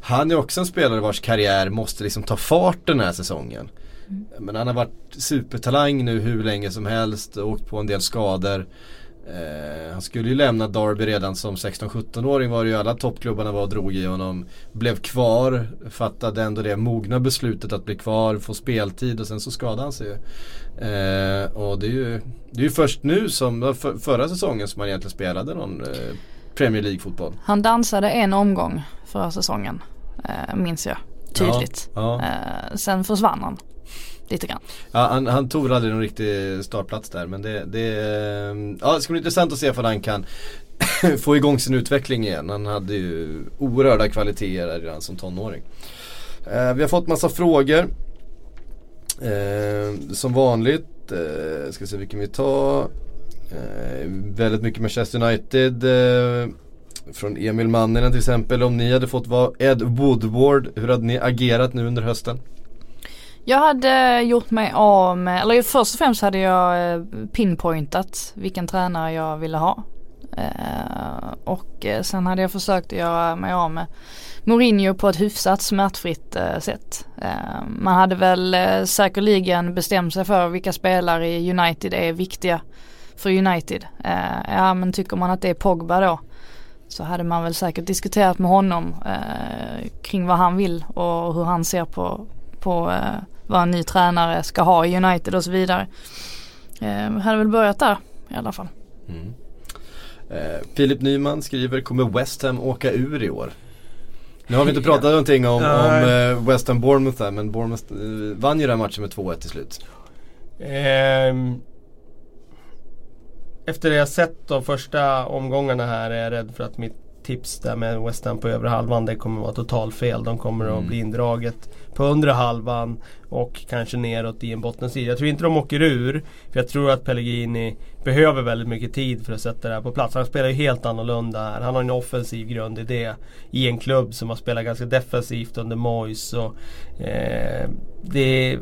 han är också en spelare vars karriär måste liksom ta fart den här säsongen. Men han har varit supertalang nu hur länge som helst, åkt på en del skador. Eh, han skulle ju lämna Derby redan som 16-17-åring var det ju alla toppklubbarna var och drog i honom. Blev kvar, fattade ändå det mogna beslutet att bli kvar, få speltid och sen så skadade han sig ju. Eh, och det är ju, det är ju först nu som, för, förra säsongen som han egentligen spelade någon eh, Premier League-fotboll. Han dansade en omgång förra säsongen, eh, minns jag tydligt. Ja, ja. Eh, sen försvann han lite grann. Ja, han, han tog aldrig någon riktig startplats där men det, det, ehm, ja, det ska bli intressant att se om han kan (coughs) få igång sin utveckling igen. Han hade ju oerhörda kvaliteter redan som tonåring. Eh, vi har fått massa frågor. Eh, som vanligt, eh, ska se vilken vi tar. Eh, väldigt mycket Manchester United. Eh, från Emil Manninen till exempel. Om ni hade fått vara Ed Woodward, hur hade ni agerat nu under hösten? Jag hade gjort mig av med, eller först och främst hade jag eh, pinpointat vilken tränare jag ville ha. Eh, och eh, sen hade jag försökt göra mig av med Mourinho på ett hyfsat smärtfritt sätt. Man hade väl säkerligen bestämt sig för vilka spelare i United är viktiga för United. Ja men tycker man att det är Pogba då så hade man väl säkert diskuterat med honom kring vad han vill och hur han ser på, på eh, vad en ny tränare ska ha i United och så vidare. Eh, hade väl börjat där i alla fall. Mm. Eh, Filip Nyman skriver, kommer West Ham åka ur i år? Nu har vi inte pratat någonting om, om Nej. eh, West Ham Bournemouth där men Bournemouth eh, vann ju den matchen med 2-1 till slut. Ehm, efter det jag sett de första omgångarna här är jag rädd för att mitt tips där med West Ham på övre halvan det kommer vara totalt fel. De kommer Mm. att bli indraget på undre halvan och kanske neråt i en bottensida. Jag tror inte de åker ur. För jag tror att Pellegrini behöver väldigt mycket tid för att sätta det här på plats. Han spelar ju helt annorlunda här. Han har en offensiv grundidé i en klubb som har spelat ganska defensivt under Moyes. Och, eh, det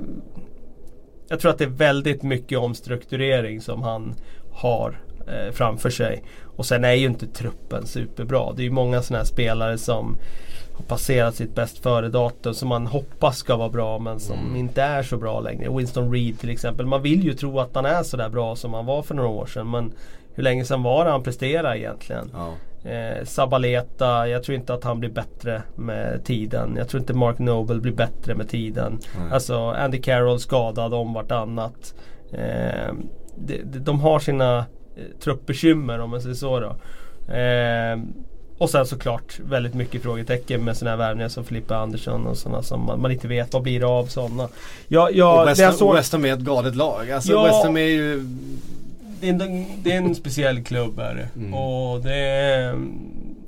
jag tror att det är väldigt mycket omstrukturering som han har eh, framför sig. Och sen är ju inte truppen superbra. Det är ju många sådana här spelare som har passerat sitt bäst före-datum som man hoppas ska vara bra men som mm. inte är så bra längre. Winston Reed till exempel. Man vill ju tro att han är sådär bra som han var för några år sedan. Men hur länge sedan var det han presterade egentligen? Ja. Eh, Sabaleta, jag tror inte att han blir bättre med tiden. Jag tror inte Mark Noble blir bättre med tiden. Mm. Alltså Andy Carroll skadad om vartannat. Eh, de, de, har sina truppbekymmer om man säger så då. Eh, och sen såklart väldigt mycket frågetecken med sådana här värvningar som Filippa Andersson och sådana som man, man, inte vet vad blir det av sådana. Ja, ja, och West, Ham, såg... West Ham är ett galet lag. Alltså ja, West Ham är ju det är, en, det är en speciell klubb är det. Mm. Och det är,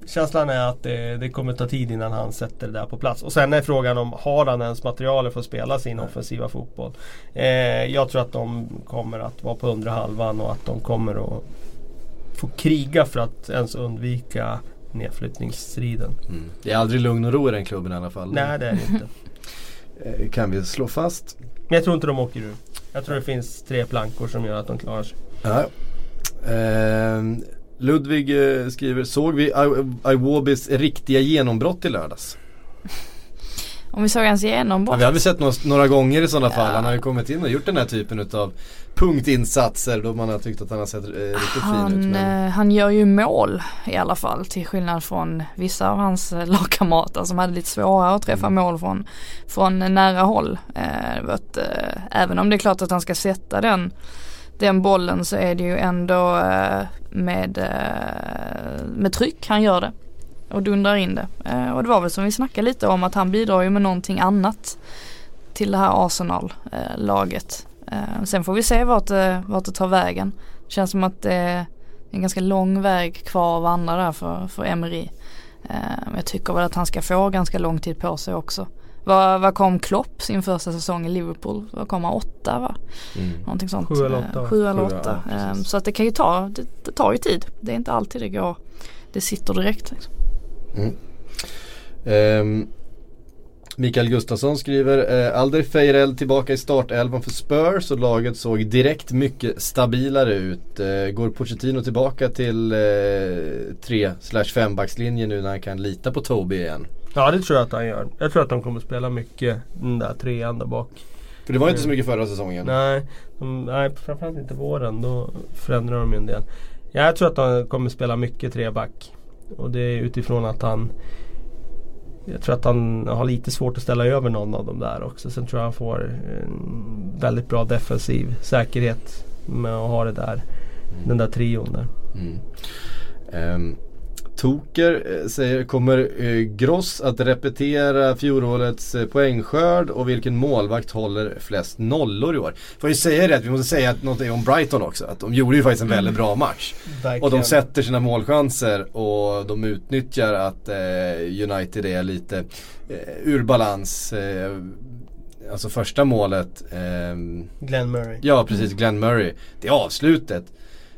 känslan är att det, det, kommer ta tid innan han sätter det där på plats. Och sen är frågan om har han ens materialet för att spela sin offensiva fotboll. Eh, jag tror att de kommer att vara på undre halvan och att de kommer att få kriga för att ens undvika nedflyttningsstriden. Mm. Det är aldrig lugn och ro i den klubben i alla fall. Nej det är det inte. (laughs) Eh, kan vi slå fast. Men jag tror inte de åker ur. Jag tror det finns tre plankor som gör att de klarar sig. Ja. Eh, Ludvig eh, skriver, såg vi Iwobis riktiga genombrott i lördags? Om vi såg hans genombrott? Ja, vi har väl sett några, några gånger i sådana ja. fall. Han har ju kommit in och gjort den här typen utav punktinsatser då man har tyckt att han har sett eh, riktigt han, fin ut. Men... Eh, han gör ju mål i alla fall till skillnad från vissa av hans eh, lagkamrater som hade lite svårare att träffa mm. mål från, från nära håll. Eh, att, eh, även om det är klart att han ska sätta den den bollen så är det ju ändå eh, med, eh, med tryck han gör det. Och dundrar in det. Eh, och det var väl som vi snackade lite om att han bidrar ju med någonting annat till det här Arsenal-laget. Eh, eh, sen får vi se vart det, vart det tar vägen. Det känns som att det är en ganska lång väg kvar att vandra där för, för Emery. Jag tycker väl att han ska få ganska lång tid på sig också. Vad, vad kom Klopp sin första säsong i Liverpool? Vad kom han? Åtta va? Mm. Någonting sånt. Sju eller åtta. Sju eller åtta. Ja, um, så att det kan ju ta, det, det, tar ju tid. Det är inte alltid det går, det sitter direkt. Liksom. Mm. Um, Mikael Gustafsson skriver eh, Alder Feirel tillbaka i startelvan för Spurs och laget såg direkt mycket stabilare ut. Eh, går Pochettino tillbaka till eh, 3 5 backslinjen nu när han kan lita på Toby igen? Ja det tror jag att han gör. Jag tror att de kommer spela mycket den där trean där bak. För det var inte så mycket förra säsongen? Nej, de, nej framförallt inte våren. Då förändrar de ju en del. Jag tror att han kommer spela mycket treback. Och det är utifrån att han jag tror att han har lite svårt att ställa över någon av dem där också. Sen tror jag han får en väldigt bra defensiv säkerhet med att ha det där. Mm. Den där trion där. Mm. Um, Toker eh, säger, kommer eh, Gross att repetera fjolårets eh, poängskörd och vilken målvakt håller flest nollor i år? Får ju säga det att vi måste säga något om Brighton också. Att de gjorde ju faktiskt en väldigt mm. bra match. Och de sätter sina målchanser och de utnyttjar att United är lite ur balans. Alltså första målet. Eh, Glenn Murray. Ja precis, Glenn Murray. Det är avslutet.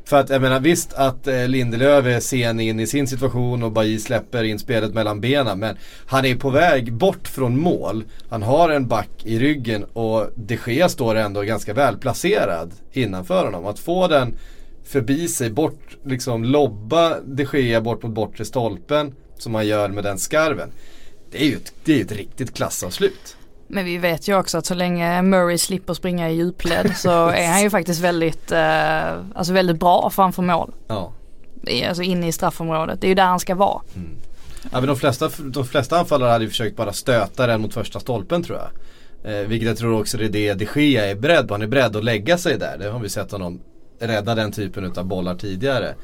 För att jag menar visst att eh, Lindelöf är sen in i sin situation och Bailly släpper in spelet mellan benen. Men han är på väg bort från mål. Han har en back i ryggen och de Gea står ändå ganska välplacerad innanför honom. Att få den förbi sig, bort, liksom lobba de Gea bort mot bortre stolpen som han gör med den skarven. Det är ju ett, det är ett riktigt klassavslut. Men vi vet ju också att så länge Murray slipper springa i djupled så är han ju (laughs) faktiskt väldigt, eh, alltså väldigt bra framför mål. Ja. Alltså inne i straffområdet. Det är ju där han ska vara. Mm. Ja, men de, flesta, de flesta anfallare hade ju försökt bara stöta den mot första stolpen tror jag. Eh, vilket jag tror också är det de Gea är beredd på. Han är beredd att lägga sig där. Det har vi sett honom rädda den typen av bollar tidigare.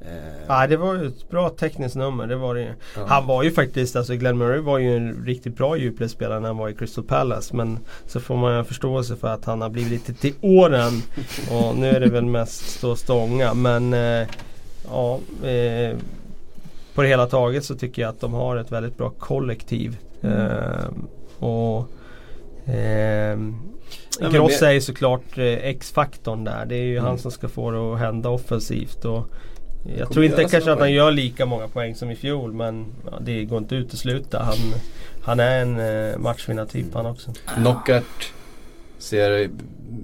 Eh. Ja det var ett bra tekniskt nummer. Det var det ja. Han var ju faktiskt, alltså Glenn Murray var ju en riktigt bra djupledsspelare när han var i Crystal Palace. Men så får man ju förståelse för att han har blivit lite till åren. (laughs) Och nu är det väl mest stå och stånga. Men eh, ja, eh, på det hela taget så tycker jag att de har ett väldigt bra kollektiv. Mm. Eh, och eh, Gross är ju såklart X-faktorn där. Det är ju mm. han som ska få det att hända offensivt. Och, jag tror inte kanske att han gör lika många poäng som i fjol men ja, det går inte att utesluta. Han, han är en eh, matchvinnartyp han också. Knockert Ser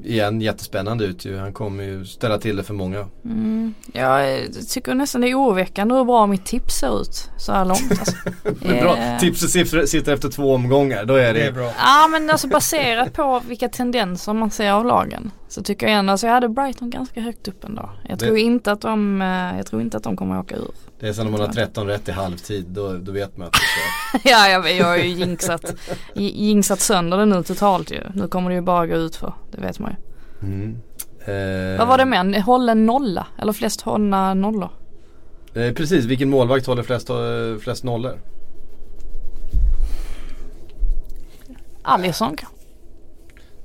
igen jättespännande ut ju. Han kommer ju ställa till det för många. Mm. Jag tycker nästan det är oroväckande hur bra mitt tips ser ut så här långt. Alltså. (laughs) Bra. Eh, Tipset sitter- sitter efter två omgångar. Då är det, Det är bra. Ja men alltså baserat på vilka tendenser man ser av lagen. Så tycker jag ändå, alltså jag hade Brighton ganska högt upp ändå. Jag Det- tror inte att de, eh, jag tror inte att de kommer att åka ur. det är som när man har 13 rätt i halvtid. Då, då vet man att det är (laughs) ja jag, jag har ju jinxat, jinxat sönder det nu totalt ju. Nu kommer det ju bara gå ut för, det vet man ju. mm. eh, Vad var det med? Hållen nolla? Eller flest hållna nollor? Eh, precis, vilken målvakt håller flest, eh, flest nollor? Alisson kanske?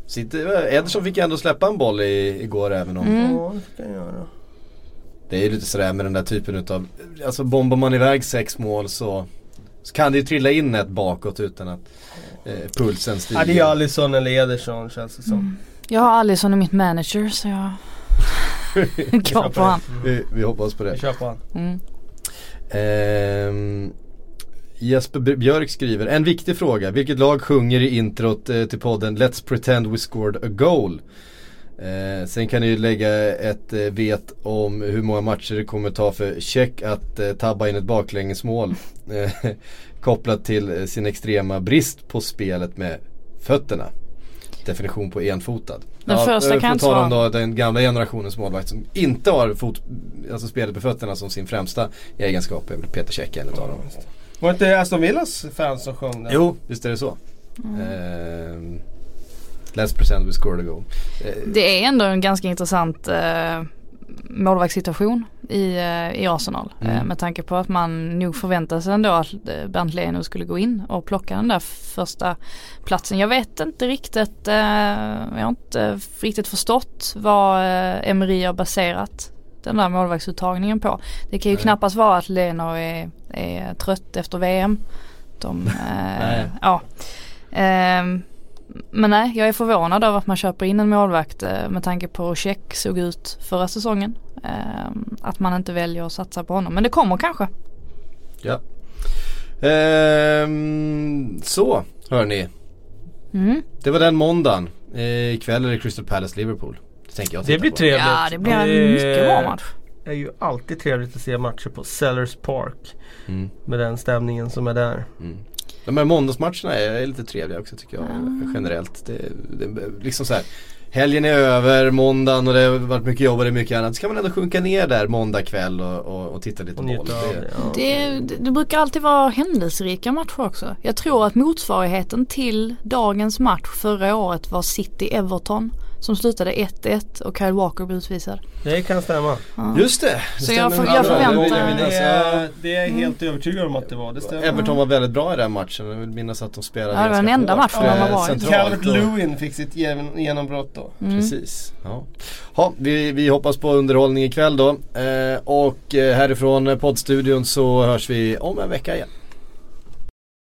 Sitter, Ederson fick ju ändå släppa en boll i, igår även om Mm. Ja, det ska jag göra. Det är ju lite sådär med den där typen utav Alltså bombar man iväg sex mål så, så kan det ju trilla in ett bakåt utan att eh, pulsen stiger. Ja, det är Alisson eller Ederson känns det som. Jag har Alisson i mitt manager så jag (laughs) han. vi, vi hoppas på det. Vi kör på han. Mm. Ehm, Jesper Björk skriver, en viktig fråga. Vilket lag sjunger i introt eh, till podden Let's pretend we scored a goal? Eh, sen kan ni ju lägga ett eh, vet om hur många matcher det kommer ta för Check att eh, tabba in ett baklängesmål. Eh, (laughs) kopplat till eh, sin extrema brist på spelet med fötterna. Definition på enfotad. Den första eh, kan på inte tal om då den gamla generationens målvakt som inte har fot, alltså spelet med fötterna som sin främsta egenskap är Peter Käck en utav dem. Var det inte Aston Villas fans som sjöng den? Jo, visst är det så. Mm. Ehm, let's pretend we scored a goal. Eh, Det är ändå en ganska intressant eh, målvaktssituation i, eh, i Arsenal. Mm. Eh, med tanke på att man nog förväntade sig ändå att eh, Bernt Leno skulle gå in och plocka den där första platsen. Jag vet inte riktigt, eh, jag har inte riktigt förstått vad eh, Emery har baserat den där målvaktsuttagningen på. Det kan ju Nej. knappast vara att Leno är, är trött efter VM. De, (laughs) eh, ja. Ehm, men nej, jag är förvånad över att man köper in en målvakt eh, med tanke på hur Check såg ut förra säsongen. Ehm, att man inte väljer att satsa på honom. Men det kommer kanske. ja. Ehm, så, hörni. Mm. Det var den måndagen. Eh, ikväll är det Crystal Palace Liverpool. Det tänker jag Det blir på. trevligt. Ja, det blir en mycket bra match. Det är ju alltid trevligt att se matcher på Sellers Park. Mm, Med den stämningen som är där. mm. De här måndagsmatcherna är, lite trevliga också tycker jag Mm. generellt. Det, det, liksom så här. Helgen är över, måndagen och det har varit mycket jobb och det är mycket annat. Så kan man ändå sjunka ner där måndag kväll och, och, och titta lite Och på av Det-. Ja. Det, det brukar alltid vara händelserika matcher också. Jag tror att motsvarigheten till dagens match förra året var City-Everton. Som slutade 1-1 och Kyle Walker blev utvisad. Det kan stämma. Ja. Just det! det Så jag får- jag förväntar- jag Det är, det är jag helt övertygad om att det var. Det stämmer. Everton var väldigt bra i den matchen. Jag vill minnas att de spelade Ja, det var den enda matchen de var bra i. centralt Calvert Lewin fick sitt gen- genombrott då. Mm. Precis. Ja. Ja, vi, vi hoppas på underhållning ikväll då. Eh, och eh, härifrån poddstudion så hörs vi om en vecka igen.